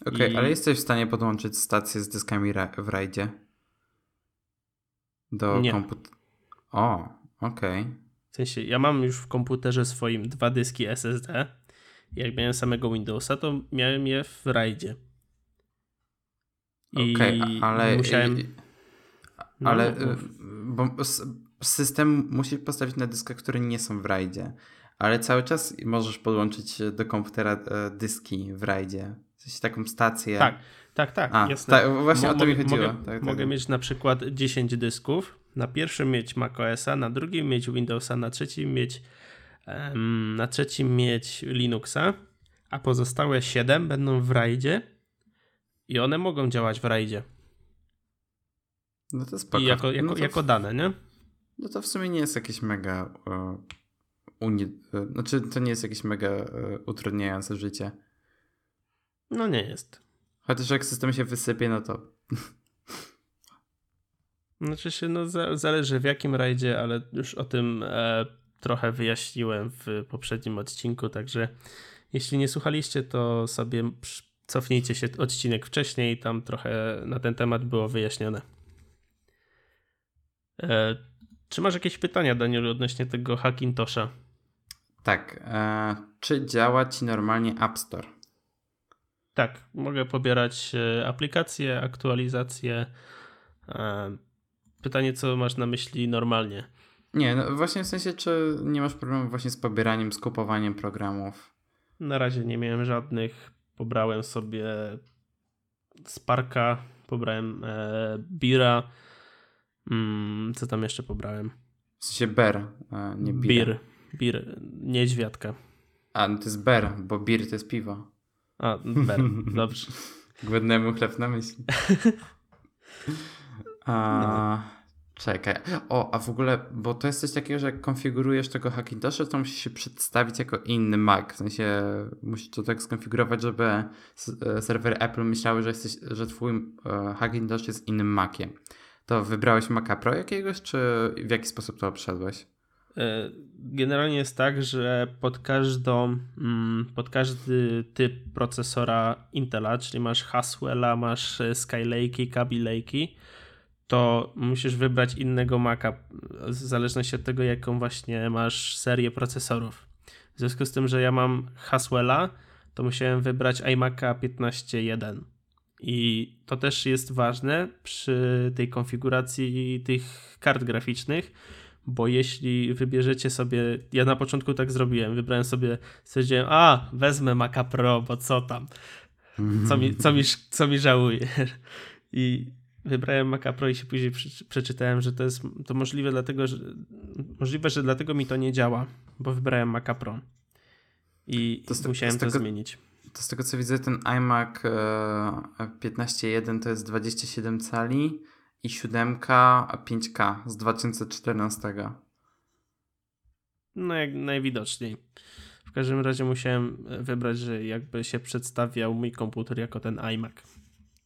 Okej, okay, I... ale jesteś w stanie podłączyć stację z dyskami w RAIDzie? Do komputera. O, okej. Okay. W sensie, ja mam już w komputerze swoim dwa dyski SSD. Jak miałem samego Windowsa, to miałem je w RAIDzie. Okej, okay, ale. Musiałem... No, ale. No, bo system musi postawić na dyskach, które nie są w RAIDzie. Ale cały czas możesz podłączyć do komputera e, dyski w RAIDzie. W sensie taką stację. Tak, tak, tak. A, jasne. Tak, właśnie Mo o to mi chodziło. Mogę, tak, mogę tak. mieć na przykład 10 dysków. Na pierwszym mieć macOSa, na drugim mieć Windowsa, na trzecim mieć um, na trzecim mieć Linuxa, a pozostałe 7 będą w RAIDzie i one mogą działać w RAIDzie. No to spoko. I jako, jako, no jako dane, nie? No to w sumie nie jest jakieś mega uh, uni... Znaczy to nie jest jakieś mega uh, utrudniające życie. No nie jest. Chociaż jak system się wysypie, no to... Znaczy się, no zależy w jakim rajdzie, ale już o tym e, trochę wyjaśniłem w poprzednim odcinku, także jeśli nie słuchaliście, to sobie cofnijcie się odcinek wcześniej, tam trochę na ten temat było wyjaśnione. E, czy masz jakieś pytania, Daniel, odnośnie tego Hackintosha? Tak. E, czy działa ci normalnie App Store? Tak, mogę pobierać e, aplikacje, aktualizacje. E, pytanie, co masz na myśli normalnie? Nie, no właśnie w sensie, czy nie masz problemu właśnie z pobieraniem, z kupowaniem programów? Na razie nie miałem żadnych. Pobrałem sobie Sparka, pobrałem e, Bira. Mm, co tam jeszcze pobrałem? W sensie Ber, a nie Bira. Bir, Bir, niedźwiadka. A, no to jest Ber, bo Bir to jest piwo. A, Ber, dobrze. Głodnemu chleb na myśli. A, no. Czekaj. O, a w ogóle, bo to jest coś takiego, że jak konfigurujesz tego Hackintosha, to musi się przedstawić jako inny Mac. W sensie musisz to tak skonfigurować, żeby e, serwery Apple myślały, że, jesteś, że twój e, Hackintosh jest innym Maciem. To wybrałeś Maca Pro jakiegoś, czy w jaki sposób to obszedłeś? E, generalnie jest tak, że pod każdą, mm, pod każdy typ procesora Intela, czyli masz Haswella, masz Skylake'i, Kaby Lake'i, to musisz wybrać innego Maca w zależności od tego, jaką właśnie masz serię procesorów. W związku z tym, że ja mam Haswella, to musiałem wybrać iMac'a 15.1. I to też jest ważne przy tej konfiguracji tych kart graficznych, bo jeśli wybierzecie sobie, ja na początku tak zrobiłem, wybrałem sobie, stwierdziłem, a wezmę Maca Pro, bo co tam, co mi, co mi, co mi żałuję. I wybrałem Maca Pro i się później przeczytałem, że to jest to możliwe dlatego, że możliwe, że dlatego mi to nie działa, bo wybrałem Maca Pro. I to musiałem to zmienić. To z tego co widzę, ten iMac 15.1 e, to jest 27 cali i 7 5K z 2014. No jak najwidoczniej. W każdym razie musiałem wybrać, że jakby się przedstawiał mój komputer jako ten iMac.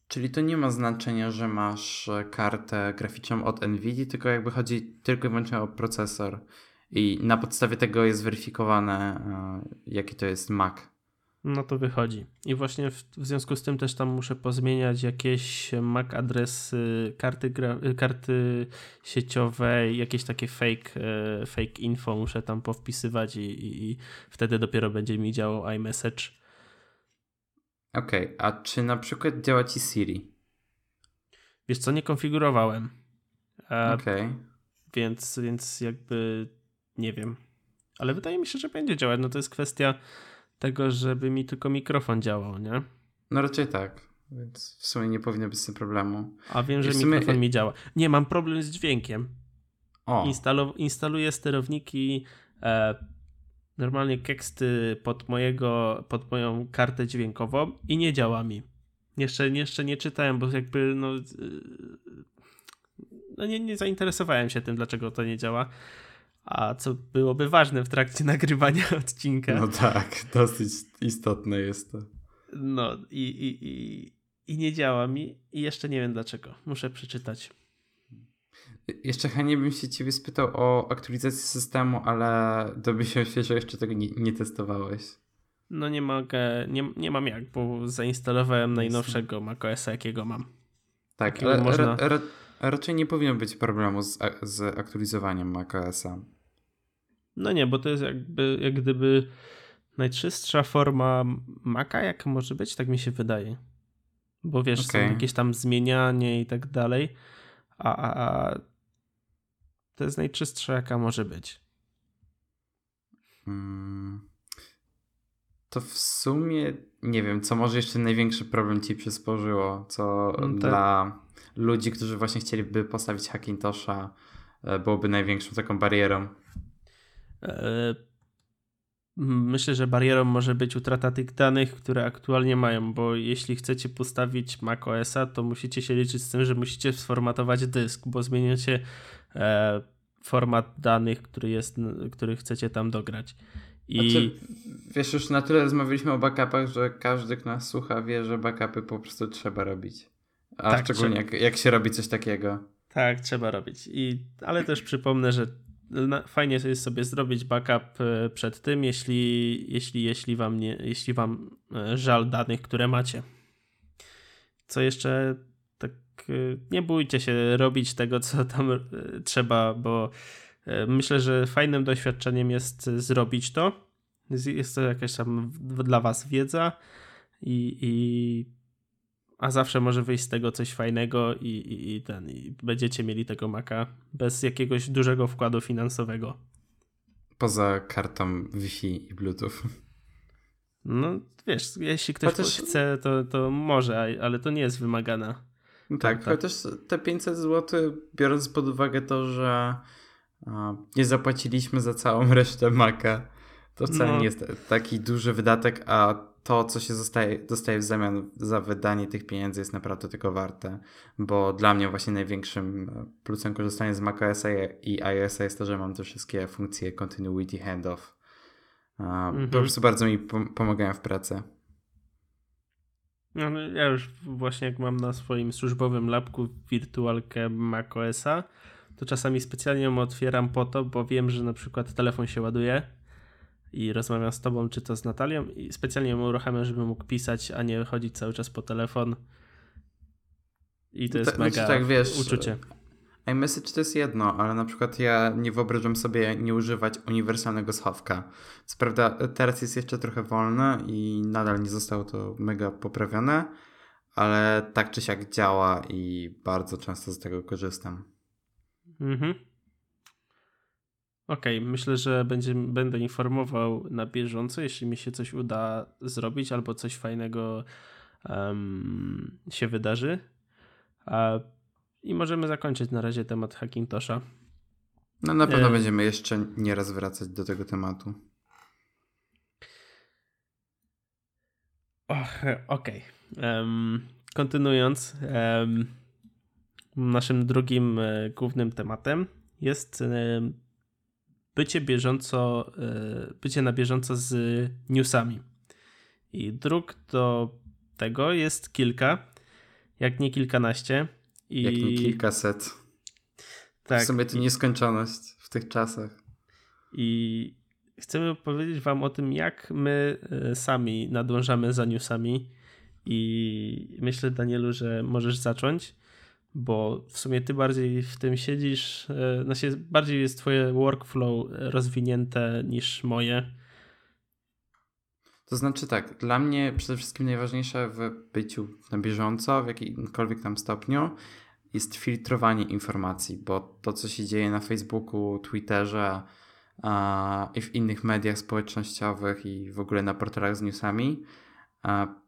Czyli to nie ma znaczenia, że masz kartę graficzną od Nvidia, tylko jakby chodzi tylko i wyłącznie o procesor. I na podstawie tego jest weryfikowane, e, jaki to jest Mac. No to wychodzi. I właśnie w, w, związku z tym też tam muszę pozmieniać jakieś MAC adresy, karty, gra, karty sieciowe, jakieś takie fake, e, fake info muszę tam powpisywać i, i, i wtedy dopiero będzie mi działał iMessage. Okej, okay, a czy na przykład działa ci Siri? Wiesz co, nie konfigurowałem. Okej. Okay. Więc, więc jakby nie wiem. Ale wydaje mi się, że będzie działać. No to jest kwestia tego, żeby mi tylko mikrofon działał, nie? No raczej tak, więc w sumie nie powinno być z tym problemu. A wiem, że sumie... mikrofon mi działa. Nie, mam problem z dźwiękiem. O. Instalu instaluję sterowniki, e, normalnie keksty pod, mojego, pod moją kartę dźwiękową i nie działa mi. Jeszcze, jeszcze nie czytałem, bo jakby no, e, no nie, nie zainteresowałem się tym, dlaczego to nie działa. A co byłoby ważne w trakcie nagrywania odcinka. No tak, dosyć istotne jest to. No i, i, i, i nie działa mi i jeszcze nie wiem dlaczego. Muszę przeczytać. Jeszcze chętnie bym się ciebie spytał o aktualizację systemu, ale domyślam się, że jeszcze tego nie, nie testowałeś. No nie mogę, nie, nie mam jak, bo zainstalowałem najnowszego macOSa, jakiego mam. Tak, ale można... raczej nie powinno być problemu z, z aktualizowaniem macOSa. No nie, bo to jest jakby, jak gdyby najczystsza forma Maca, jaka może być, tak mi się wydaje. Bo wiesz, okay. są jakieś tam zmienianie i tak dalej, a, a, a to jest najczystsza, jaka może być. Hmm. To w sumie nie wiem, co może jeszcze największy problem ci przysporzyło, co no dla ludzi, którzy właśnie chcieliby postawić Hackintosha, e, byłoby największą taką barierą. E, myślę, że barierą może być utrata tych danych, które aktualnie mają, bo jeśli chcecie postawić macOSa, to musicie się liczyć z tym, że musicie sformatować dysk, bo zmieniacie format danych, który jest, który chcecie tam dograć. I... Znaczy, wiesz, już na tyle rozmawialiśmy o backupach, że każdy, kto nas słucha, wie, że backupy po prostu trzeba robić. A tak, szczególnie jak, jak się robi coś takiego. Tak, trzeba robić. I, ale też przypomnę, że fajnie jest sobie zrobić backup e, przed tym, jeśli, jeśli, jeśli, wam, nie, jeśli wam e, żal danych, które macie. Co jeszcze tak e, nie bójcie się robić tego, co tam trzeba, bo myślę, że fajnym doświadczeniem jest zrobić to. Jest to jakaś tam dla was wiedza i, i a zawsze może wyjść z tego coś fajnego i, i, i, ten, i będziecie mieli tego maka bez jakiegoś dużego wkładu finansowego. Poza kartą Wi-Fi i Bluetooth. No wiesz, jeśli ktoś chociaż... chce, to, to może, ale to nie jest wymagana. No tak, chociaż te 500 zł, biorąc pod uwagę to, że nie zapłaciliśmy za całą resztę maka, to wcale no. nie jest taki duży wydatek, a to, co się zostaje, dostaje w zamian za wydanie tych pieniędzy jest naprawdę tego warte, bo dla mnie właśnie największym plusem korzystania z macOS i iOS jest to, że mam te wszystkie funkcje continuity handoff. Mhm. Po prostu bardzo mi pomagają w pracy. No, no, ja już właśnie jak mam na swoim służbowym lapku wirtualkę macOSa, to czasami specjalnie ją otwieram po to, bo wiem, że na przykład telefon się ładuje i rozmawiam z tobą, czy to z Natalią i specjalnie ją uruchamiam, żeby mógł pisać, a nie chodzić cały czas po telefon. I to jest mega znaczy, tak, wiesz, uczucie. iMessage to jest jedno, ale na przykład ja nie wyobrażam sobie nie używać uniwersalnego schowka. Co prawda teraz jest jeszcze trochę wolne i nadal nie zostało to mega poprawione, ale tak czy siak działa i bardzo często z tego korzystam. Mhm. Okej, okay, myślę, że będzie, będę informował na bieżąco, jeśli mi się coś uda zrobić albo coś fajnego um, się wydarzy. A, I możemy zakończyć na razie temat Hackintosha. No na pewno e... będziemy jeszcze nieraz wracać do tego tematu. Okej. Okay. Um, kontynuując, um, naszym drugim e, głównym tematem jest bycie bieżąco, e, bycie na bieżąco z newsami. I dróg do tego jest kilka, jak nie kilkanaście. I... Jak nie kilkaset. Tak. W sumie to nieskończoność w tych czasach. I chcemy powiedzieć wam o tym, jak my e, sami nadążamy za newsami. I myślę, Danielu, że możesz zacząć bo w sumie ty bardziej w tym siedzisz, e, znaczy bardziej jest twoje workflow rozwinięte niż moje. To znaczy tak, dla mnie przede wszystkim najważniejsze w byciu na bieżąco, w jakimkolwiek tam stopniu, jest filtrowanie informacji, bo to, co się dzieje na Facebooku, Twitterze, i w innych mediach społecznościowych i w ogóle na portalach z newsami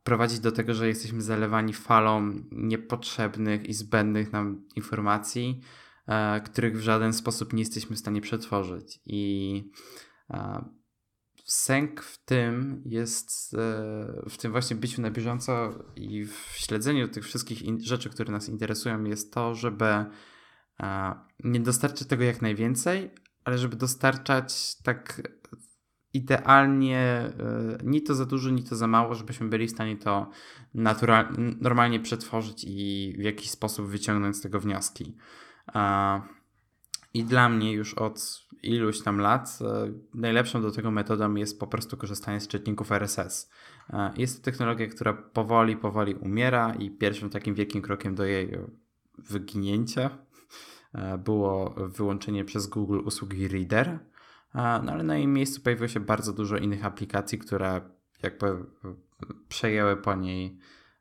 prowadzić do tego, że jesteśmy zalewani falą niepotrzebnych i zbędnych nam informacji, których w żaden sposób nie jesteśmy w stanie przetworzyć. I sęk w tym jest, e, w tym właśnie byciu na bieżąco i w śledzeniu tych wszystkich rzeczy, które nas interesują, jest to, żeby nie dostarczyć tego jak najwięcej, ale żeby dostarczać tak idealnie, e, ni to za dużo, ni to za mało, żebyśmy byli w stanie to natural, normalnie przetworzyć i w jakiś sposób wyciągnąć z tego wnioski. I dla mnie już od iluś tam lat e, najlepszą do tego metodą jest po prostu korzystanie z czytników RSS. E, jest to technologia, która powoli, powoli umiera i pierwszym takim wielkim krokiem do jej wyginięcia było wyłączenie przez Google usługi Reader no ale na jej miejscu pojawiło się bardzo dużo innych aplikacji, które jakby e, przejęły po niej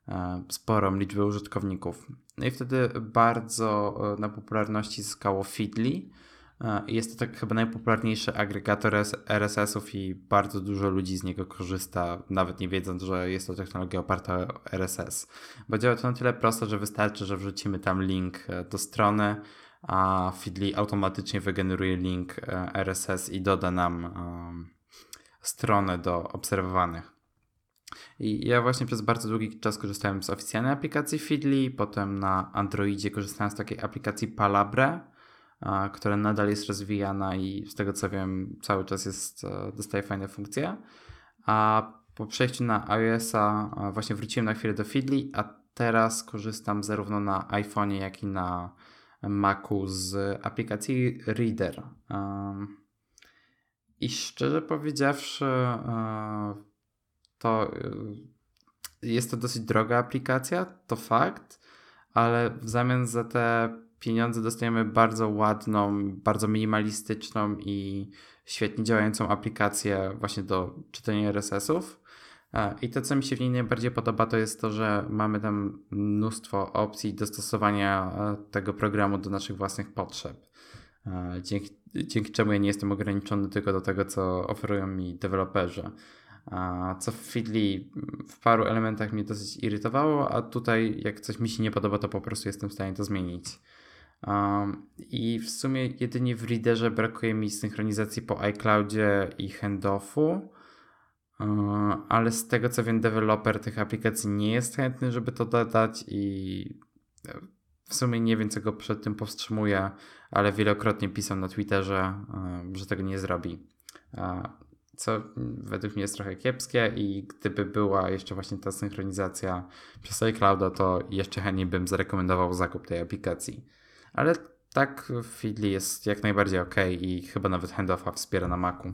e, sporą liczbę użytkowników. No i wtedy bardzo e, na popularności zyskało Feedly. Jest to tak chyba najpopularniejszy agregator RSS-ów i bardzo dużo ludzi z niego korzysta, nawet nie wiedząc, że jest to technologia oparta o RSS. Bo działa to na tyle prosto, że wystarczy, że wrzucimy tam link do strony, a Feedly automatycznie wygeneruje link e, RSS i doda nam um, stronę do obserwowanych. I ja właśnie przez bardzo długi czas korzystałem z oficjalnej aplikacji Feedly, potem na Androidzie korzystałem z takiej aplikacji Palabre, która nadal jest rozwijana i z tego co wiem cały czas jest, e, dostaje fajne funkcje. A po przejściu na iOS-a właśnie wróciłem na chwilę do Feedly, a teraz korzystam zarówno na iPhone'ie, jak i na Macu z aplikacji Reader. I szczerze powiedziawszy, to e, jest to dosyć droga aplikacja, to fakt, ale w zamian za te pieniądze dostajemy bardzo ładną, bardzo minimalistyczną i świetnie działającą aplikację właśnie do czytania RSS-ów. I to, co mi się w niej najbardziej podoba, to jest to, że mamy tam mnóstwo opcji dostosowania e, tego programu do naszych własnych potrzeb. E, dzięki, dzięki czemu ja nie jestem ograniczony tylko do tego, co oferują mi deweloperzy. Co w Feedly w paru elementach mnie dosyć irytowało, a tutaj jak coś mi się nie podoba, to po prostu jestem w stanie to zmienić. I w sumie jedynie w Readerze brakuje mi synchronizacji po iCloudzie i handoffu. E, ale z tego co wiem, deweloper tych aplikacji nie jest chętny, żeby to dodać i e, w sumie nie wiem, co go przed tym powstrzymuje, ale wielokrotnie pisał na Twitterze, e, że tego nie zrobi. Co według mnie jest trochę kiepskie i gdyby była jeszcze właśnie ta synchronizacja przez iClouda, to jeszcze chętniej bym zarekomendował zakup tej aplikacji. Ale tak Feedly jest jak najbardziej ok i chyba nawet handoffa wspiera na Macu.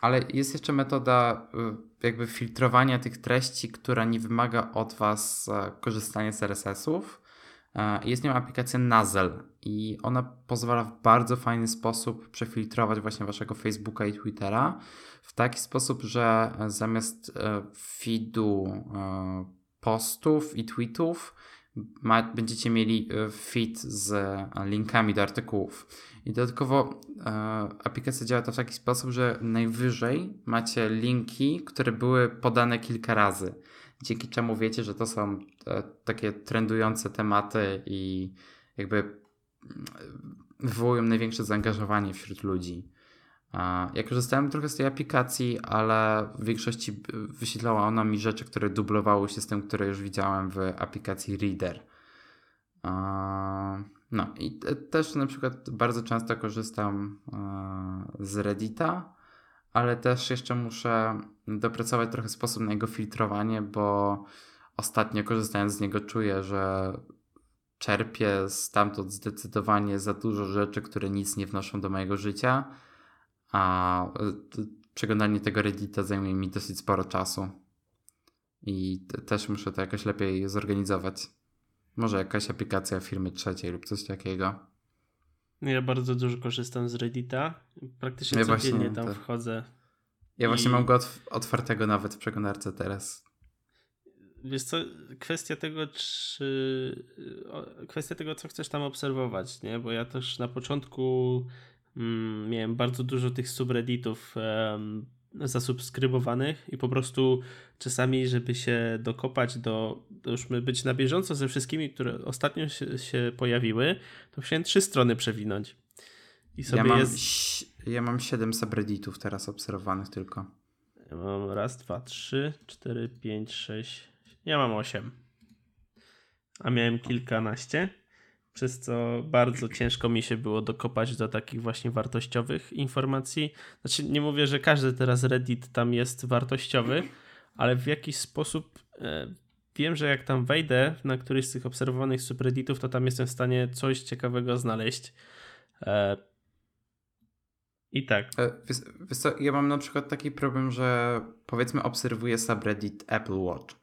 Ale jest jeszcze metoda y, jakby filtrowania tych treści, która nie wymaga od Was e, korzystania z RSS-ów. E, jest nią aplikacja Nazel i ona pozwala w bardzo fajny sposób przefiltrować właśnie Waszego Facebooka i Twittera w taki sposób, że zamiast e, feedu postów i tweetów ma, będziecie mieli feed z linkami do artykułów. I dodatkowo e, aplikacja działa to w taki sposób, że najwyżej macie linki, które były podane kilka razy. Dzięki czemu wiecie, że to są e, takie trendujące tematy i jakby mm, wywołują największe zaangażowanie wśród ludzi. E, ja korzystałem trochę z tej aplikacji, ale w większości wyświetlała ona mi rzeczy, które dublowały się z tym, które już widziałem w aplikacji Reader. No i też na przykład bardzo często korzystam e, z Reddita, ale też jeszcze muszę dopracować trochę sposób na jego filtrowanie, bo ostatnio korzystając z niego czuję, że czerpię stamtąd zdecydowanie za dużo rzeczy, które nic nie wnoszą do mojego życia, a e, przeglądanie tego Reddita zajmuje mi dosyć sporo czasu. I też muszę to jakoś lepiej zorganizować. Może jakaś aplikacja firmy trzeciej lub coś takiego. Ja bardzo dużo korzystam z Reddita. Praktycznie ja codziennie tam wchodzę. Ja i... właśnie mam go otwartego nawet w przeglądarce teraz. Wiesz co, kwestia tego, czy... Kwestia tego, co chcesz tam obserwować, nie? Bo ja też na początku mm, miałem bardzo dużo tych subredditów um, zasubskrybowanych i po prostu czasami, żeby się dokopać do, już być na bieżąco ze wszystkimi, które ostatnio się, się pojawiły, to musiałem trzy strony przewinąć. I sobie ja, mam, jest... ja mam siedem subredditów teraz obserwowanych tylko. Ja mam raz, dwa, trzy, cztery, pięć, sześć. Ja mam osiem. A miałem kilkanaście przez co bardzo ciężko mi się było dokopać do takich właśnie wartościowych informacji. Znaczy, nie mówię, że każdy teraz Reddit tam jest wartościowy, ale w jakiś sposób e, wiem, że jak tam wejdę na któryś z tych obserwowanych subredditów, to tam jestem w stanie coś ciekawego znaleźć. E, I tak. E, wiesz, wiesz co, ja mam na przykład taki problem, że powiedzmy obserwuję subreddit Apple Watch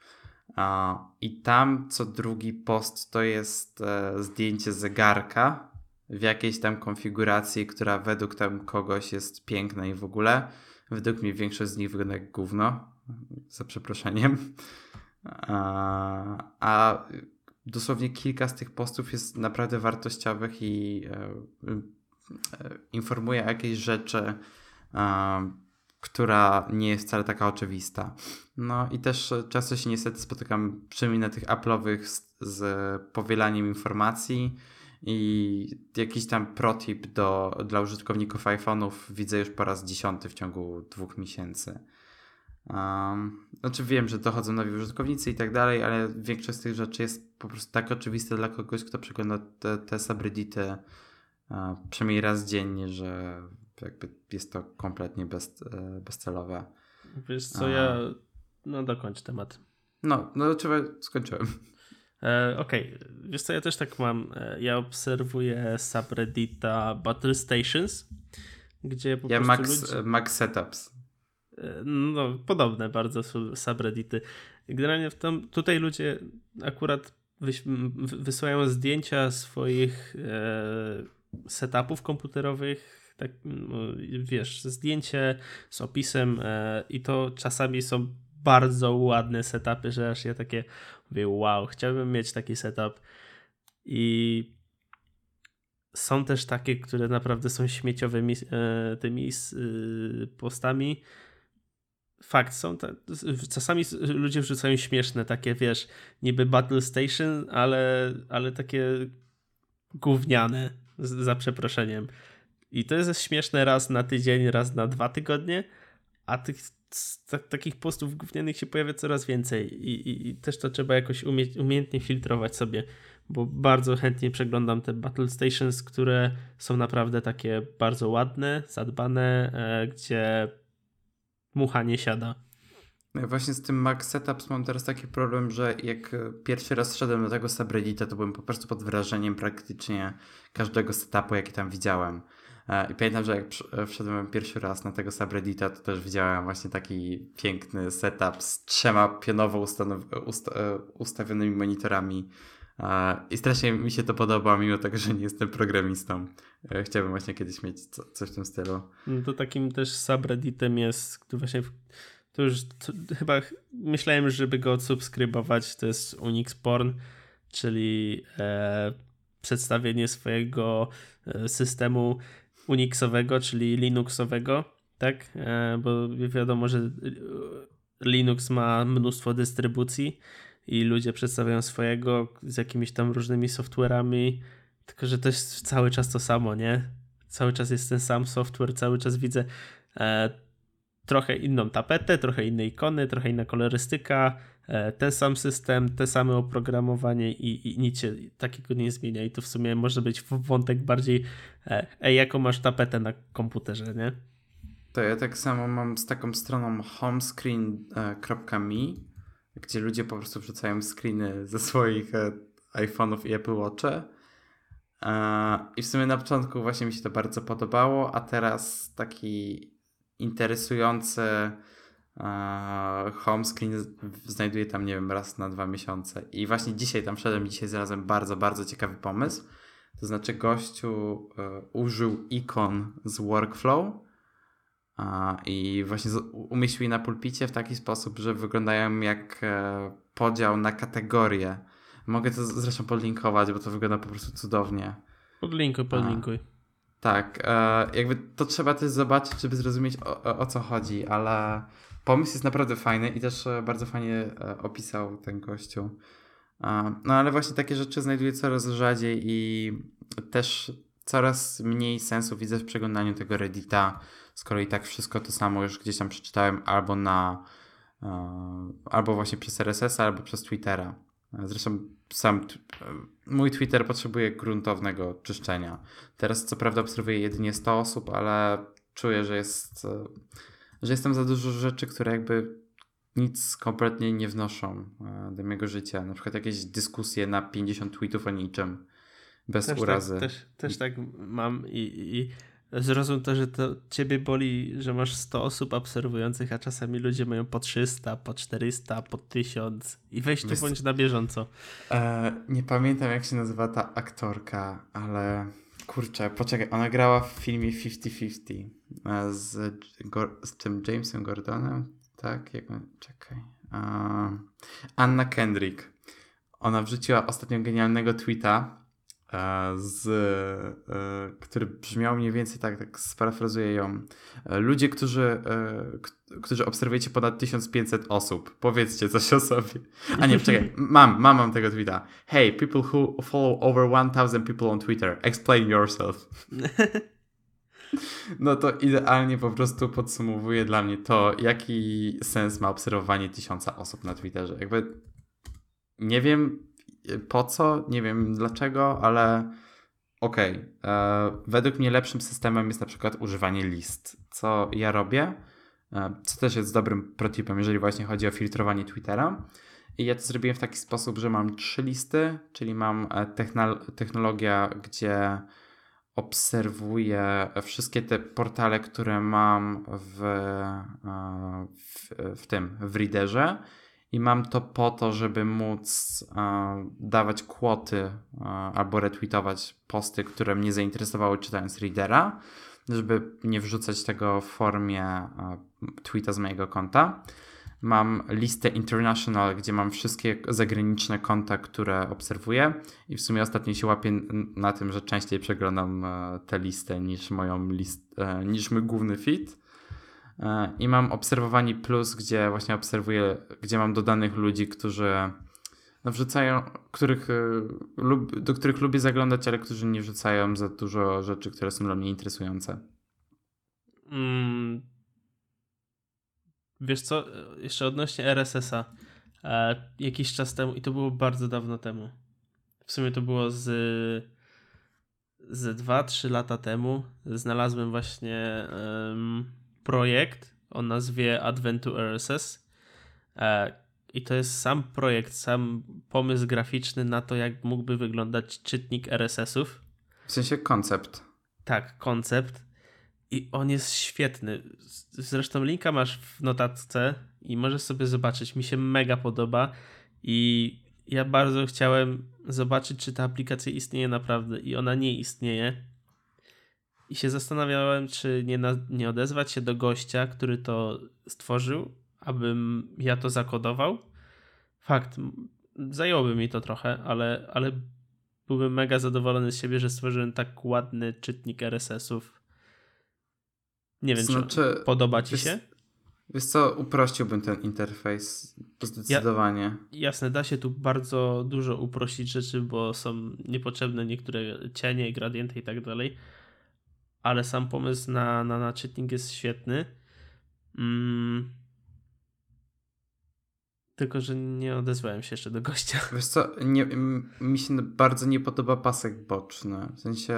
i tam co drugi post to jest e, zdjęcie zegarka w jakiejś tam konfiguracji, która według tam kogoś jest piękna i w ogóle. Według mnie większość z nich wygląda jak gówno, za przeproszeniem. A, dosłownie kilka z tych postów jest naprawdę wartościowych i e, e, informuje o jakiejś rzeczy, która nie jest wcale taka oczywista. No i też często się niestety spotykam przynajmniej na tych Apple'owych z, z powielaniem informacji i jakiś tam protip do, dla użytkowników iPhone'ów widzę już po raz dziesiąty w ciągu dwóch miesięcy. Um, znaczy wiem, że dochodzą nowi użytkownicy i tak dalej, ale większość z tych rzeczy jest po prostu tak oczywiste dla kogoś, kto przegląda te, te subreddity uh, przynajmniej raz dziennie, że jakby jest to kompletnie bez, e, bezcelowe. Wiesz co, ja... No dokończ temat. No, no trzeba... skończyłem. E, Okej, okay. wiesz co, ja też tak mam. E, ja obserwuję subreddita Battle Stations, gdzie po ja prostu Max, ludzie... Max Setups. E, no, podobne bardzo subreddity. Generalnie w tym, tutaj ludzie akurat wysyłają zdjęcia swoich e, setupów komputerowych, tak, no, wiesz, zdjęcie z opisem e, i to czasami są bardzo ładne setupy, że aż ja takie mówię, wow, chciałbym mieć taki setup i są też takie, które naprawdę są śmieciowymi e, tymi e, postami. Fakt, są te, czasami ludzie wrzucają śmieszne, takie wiesz, niby Battle Station, ale, ale takie gówniane, za przeproszeniem. I to jest śmieszne raz na tydzień, raz na dwa tygodnie, a tych takich postów gównianych się pojawia coraz więcej I, i, i też to trzeba jakoś umie umiejętnie filtrować sobie, bo bardzo chętnie przeglądam te Battle Stations, które są naprawdę takie bardzo ładne, zadbane, e, gdzie mucha nie siada. No ja właśnie z tym Max Setups mam teraz taki problem, że jak pierwszy raz szedłem do tego subreddita, to byłem po prostu pod wrażeniem praktycznie każdego setupu, jaki tam widziałem. E, I pamiętam, że jak e, wszedłem pierwszy raz na tego subreddita, to też widziałem właśnie taki piękny setup z trzema pionowo e, ustawionymi monitorami. I strasznie mi się to podoba, mimo tego, że nie jestem programistą. Chciałbym właśnie kiedyś mieć co, coś w tym stylu. No to takim też subredditem jest, to właśnie to już to, chyba myślałem, żeby go odsubskrybować, to jest Unix Porn, czyli e, przedstawienie swojego systemu Unixowego, czyli Linuxowego, tak? E, bo wiadomo, że Linux ma mnóstwo dystrybucji i ludzie przedstawiają swojego z jakimiś tam różnymi software'ami, tylko że to jest cały czas to samo, nie? Cały czas jest ten sam software, cały czas widzę e, trochę inną tapetę, trochę inne ikony, trochę inna kolorystyka, ten sam system, te same oprogramowanie i, i nic się takiego nie zmienia. I to w sumie może być wątek bardziej, e, ej, jaką masz tapetę na komputerze, nie? To ja tak samo mam z taką stroną homescreen.me, gdzie ludzie po prostu wrzucają screeny ze swoich e, iPhone'ów i Apple Watche. I w sumie na początku właśnie mi się to bardzo podobało, a teraz taki interesujący home screen znajduję tam, nie wiem, raz na dwa miesiące. I właśnie dzisiaj tam wszedłem, dzisiaj znalazłem bardzo, bardzo ciekawy pomysł. To znaczy gościu e, użył ikon z workflow i właśnie umieścił je na pulpicie w taki sposób, że wyglądają jak e, podział na kategorie. Mogę to zresztą podlinkować, bo to wygląda po prostu cudownie. Podlinkuj, podlinkuj. Tak, e, jakby to trzeba też zobaczyć, żeby zrozumieć o, o, co chodzi, ale pomysł jest naprawdę fajny i też e, bardzo fajnie e, opisał ten kościół. No ale właśnie takie rzeczy znajduję coraz rzadziej i też coraz mniej sensu widzę w przeglądaniu tego Reddita, skoro i tak wszystko to samo już gdzieś tam przeczytałem albo na e, albo właśnie przez RSS, albo przez Twittera. Zresztą sam mój Twitter potrzebuje gruntownego czyszczenia. Teraz co prawda obserwuję jedynie 100 osób, ale czuję, że jest że jestem za dużo rzeczy, które jakby nic kompletnie nie wnoszą do mojego życia. Na przykład jakieś dyskusje na 50 tweetów o niczym bez też tak, urazy. Tak, też, też tak mam i, i zrozum to, że to ciebie boli, że masz 100 osób obserwujących, a czasami ludzie mają po 300, po 400, po 1000 i weź tu bądź na bieżąco. E, nie pamiętam jak się nazywa ta aktorka, ale kurczę, poczekaj, ona grała w filmie 50-50 e, z, z tym Jamesem Gordonem, tak? Jak, czekaj. Anna Kendrick. Ona wrzuciła ostatnio genialnego tweeta, z, e, który brzmiał mniej więcej tak, tak sparafrazuję ją. E, ludzie, którzy, którzy obserwujecie ponad 1500 osób, powiedzcie coś o sobie. A nie, czekaj, mam, mam, mam tego tweeta. Hey, people who follow over 1000 people on Twitter, explain yourself. No to idealnie po prostu podsumowuje dla mnie to, jaki sens ma obserwowanie tysiąca osób na Twitterze. Jakby nie wiem, po co, nie wiem dlaczego, ale okej. Okay. E, według mnie lepszym systemem jest na przykład używanie list, co ja robię, e, co też jest dobrym protipem, jeżeli właśnie chodzi o filtrowanie Twittera. I ja to zrobiłem w taki sposób, że mam trzy listy, czyli mam e, technologia, gdzie obserwuję wszystkie te portale, które mam w, w, w tym, w readerze i mam to po to, żeby móc e, dawać kwoty e, albo retweetować posty, które mnie zainteresowały czytając readera, żeby nie wrzucać tego w formie e, tweeta z mojego konta. Mam listę international, gdzie mam wszystkie zagraniczne konta, które obserwuję i w sumie ostatnio się łapię na tym, że częściej przeglądam tę listę niż moją list, niż mój główny feed. E, I mam obserwowanie plus, gdzie właśnie obserwuję, gdzie mam dodanych ludzi, którzy no, wrzucają, których, e, do których lubię zaglądać, ale którzy nie wrzucają za dużo rzeczy, które są dla mnie interesujące. Mm. Wiesz co, jeszcze odnośnie RSS-a. E, jakiś czas temu, i to było bardzo dawno temu. W sumie to było z, z 2-3 lata temu. Znalazłem właśnie. Projekt o nazwie Adventure RSS. E, I to jest sam projekt, sam pomysł graficzny na to, jak mógłby wyglądać czytnik RSS-ów. W sensie koncept. Tak, koncept. I on jest świetny. Zresztą linka masz w notatce i możesz sobie zobaczyć. Mi się mega podoba i ja bardzo chciałem zobaczyć, czy ta aplikacja istnieje naprawdę i ona nie istnieje i się zastanawiałem, czy nie, na, nie odezwać się do gościa, który to stworzył, abym ja to zakodował. Fakt, zajęłoby mi to trochę, ale, ale byłbym mega zadowolony z siebie, że stworzyłem tak ładny czytnik RSS-ów. Nie wiem, znaczy, czy podoba ci wiesz, się? Wiesz co, uprościłbym ten interfejs zdecydowanie. Ja, jasne, da się tu bardzo dużo uprościć rzeczy, bo są niepotrzebne niektóre cienie, gradienty i tak dalej ale sam pomysł na, na, na jest świetny. Mm. Tylko, że nie odezwałem się jeszcze do gościa. Wiesz co, nie, mi się bardzo nie podoba pasek boczny. W sensie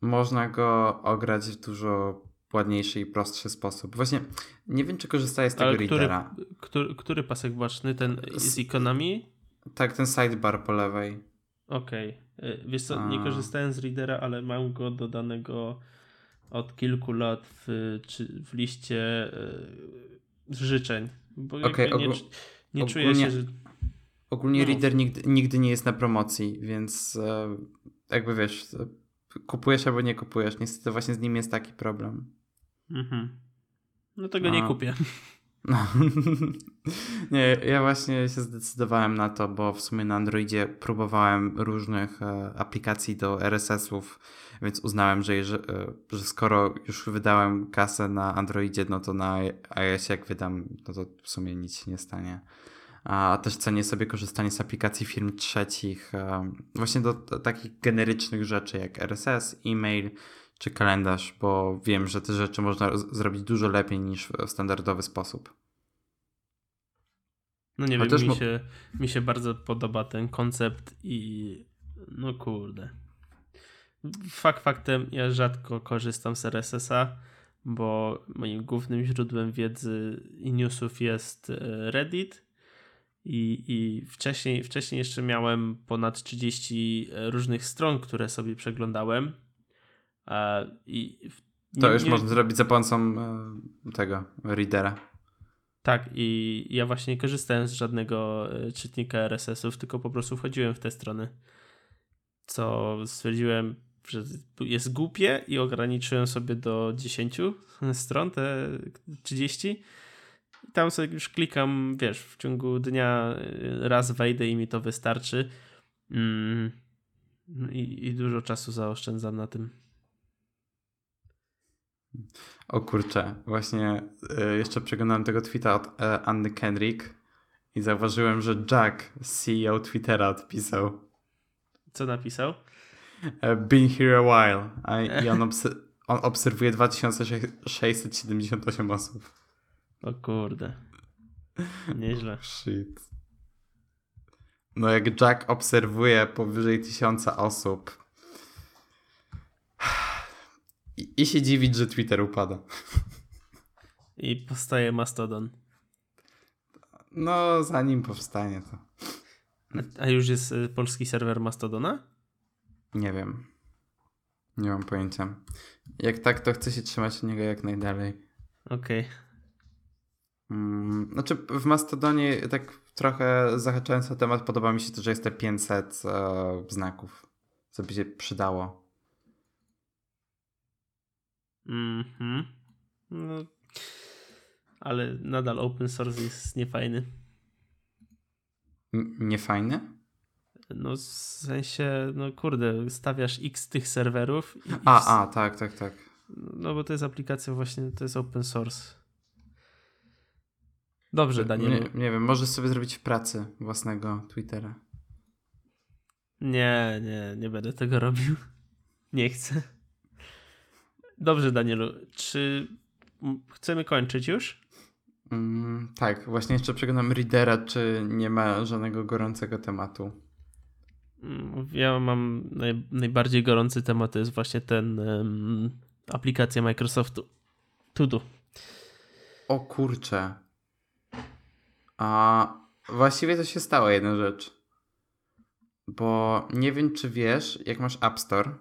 można go ograć w dużo ładniejszy i prostszy sposób. Właśnie nie wiem, czy korzystałeś z tego Ale który, readera. Który, który pasek boczny? Ten z ikonami? Tak, ten sidebar po lewej. Okej. Okay. E, wiesz co, nie korzystałem z Readera, ale mam go dodanego od kilku lat w, czy w liście e, życzeń. Bo okay, nie, nie ogólnie, czuję się, że... Ogólnie no. Reader nigdy, nigdy nie jest na promocji, więc e, jakby wiesz, kupujesz albo nie kupujesz. Niestety właśnie z nim jest taki problem. Mhm. No tego A. nie kupię. No. nie, ja właśnie się zdecydowałem na to, bo w sumie na Androidzie próbowałem różnych e, aplikacji do RSS-ów, więc uznałem, że, że, że skoro już wydałem kasę na Androidzie, no to na iOS jak wydam, no to w sumie nic się nie stanie. A też cenię sobie korzystanie z aplikacji firm trzecich, e, właśnie do takich generycznych rzeczy jak RSS, e-mail czy kalendarz, bo wiem, że te rzeczy można zrobić dużo lepiej niż w standardowy sposób. No nie A wiem, mi, się, mi się bardzo podoba ten koncept i no kurde. Fakt faktem, ja rzadko korzystam z RSS-a, bo moim głównym źródłem wiedzy i newsów jest e, Reddit. I, i wcześniej, wcześniej jeszcze miałem ponad 30 różnych stron, które sobie przeglądałem i to już nie... można zrobić za pomocą e, tego readera. Tak, i ja właśnie nie korzystałem z żadnego e, czytnika RSS-ów, tylko po prostu wchodziłem w te strony. Co stwierdziłem, że jest głupie i ograniczyłem sobie do 10 stron, te 30. I tam sobie już klikam, wiesz, w ciągu dnia e, raz wejdę i mi to wystarczy. Mm. I, I dużo czasu zaoszczędzam na tym. O kurczę, właśnie y, jeszcze przeglądałem tego tweeta od y, Anny Kendrick i zauważyłem, że Jack, CEO Twittera, odpisał. Co napisał? been here a while. I on, obs- on obserwuje 2678 osób. O kurde. Nieźle. Shit. No jak Jack obserwuje powyżej tysiąca osób, i, I się dziwić, że Twitter upada. I powstaje Mastodon. No, zanim powstanie to. A już jest y, polski serwer Mastodona? Nie wiem. Nie mam pojęcia. Jak tak, to chcę się trzymać od niego jak najdalej. Okej. Okay. Hmm, znaczy, w Mastodonie, tak trochę zahaczając o temat, podoba mi się to, że jest te 500 e, znaków, co by się przydało. Mhm. No, ale nadal open source jest niefajny. niefajny? No w sensie, no kurde, stawiasz x tych serwerów. a, w... a, tak, tak, tak. No bo to jest aplikacja właśnie, to jest open source. Dobrze, Daniel. Nie, nie wiem, możesz sobie zrobić w pracy własnego Twittera. Nie, nie, nie będę tego robił. Nie chcę. Dobrze, Danielu. Czy chcemy kończyć już? Mm, tak, właśnie jeszcze przeglądam Readera, czy nie ma żadnego gorącego tematu. Mm, ja mam naj, najbardziej gorący temat, to jest właśnie ten um, aplikacja Microsoftu. Tudo. O kurczę. A właściwie to się stało jedna rzecz. Bo nie wiem, czy wiesz, jak masz App Store,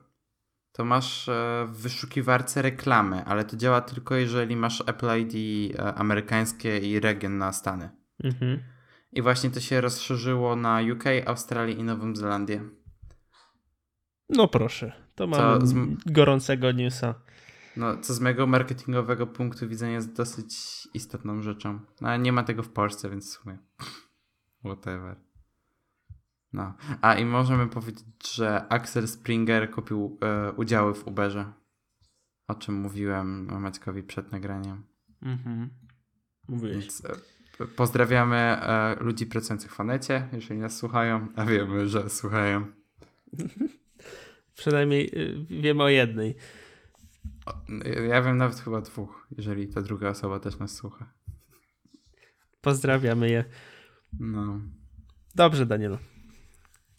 to masz e, w wyszukiwarce reklamy, ale to działa tylko jeżeli masz Apple ID e, amerykańskie i region na Stany. Mhm. I właśnie to się rozszerzyło na UK, Australię i Nową Zelandię. No proszę, to mamy z... gorącego newsa. No, co z mojego marketingowego punktu widzenia jest dosyć istotną rzeczą. No, ale nie ma tego w Polsce, więc w sumie whatever. No. A i możemy powiedzieć, że Axel Springer kupił e, udziały w Uberze. O czym mówiłem Maćkowi przed nagraniem. Mhm. Mówiłeś. Więc, e, pozdrawiamy e, ludzi pracujących w Fanecie, jeżeli nas słuchają, a wiemy, że słuchają. Przynajmniej wiemy o jednej. Ja wiem nawet chyba dwóch, jeżeli ta druga osoba też nas słucha. Pozdrawiamy je. No. Dobrze, Danielu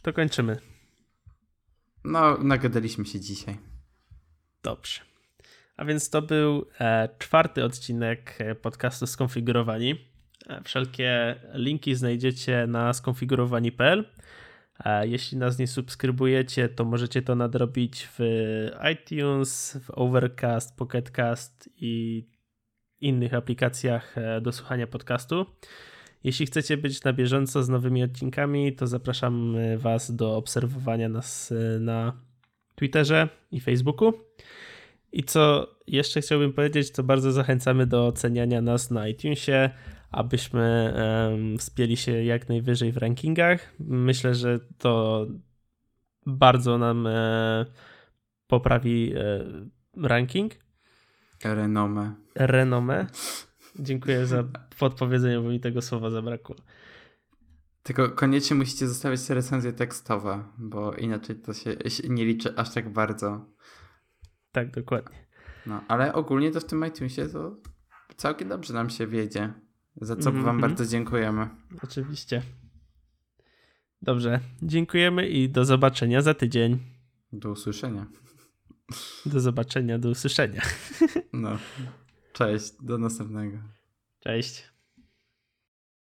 to kończymy. No, nagadaliśmy się dzisiaj. Dobrze. A więc to był e, czwarty odcinek e, podcastu Skonfigurowani. E, wszelkie linki znajdziecie na skonfigurowani.pl. Jeśli nas nie subskrybujecie, to możecie to nadrobić w iTunes, w Overcast, Pocketcast i innych aplikacjach do słuchania podcastu. Jeśli chcecie być na bieżąco z nowymi odcinkami, to zapraszam Was do obserwowania nas e, na Twitterze i Facebooku. I co jeszcze chciałbym powiedzieć, to bardzo zachęcamy do oceniania nas na iTunesie, abyśmy wspięli się jak najwyżej w rankingach. Myślę, że to bardzo nam e, poprawi e, ranking. Renomę. Renomę. Dziękuję za podpowiedzenie, bo mi tego słowa zabrakło. Tylko koniecznie musicie zostawiać recenzje tekstowe, bo inaczej to się, nie liczy aż tak bardzo. Tak, dokładnie. No, ale ogólnie to w tym iTunesie to całkiem dobrze nam się wiedzie. Za co mm -hmm. Wam mhm. bardzo dziękujemy. Oczywiście. Dobrze, dziękujemy i do zobaczenia za tydzień. Do usłyszenia. Do zobaczenia, do usłyszenia. No. Cześć, do następnego. Cześć.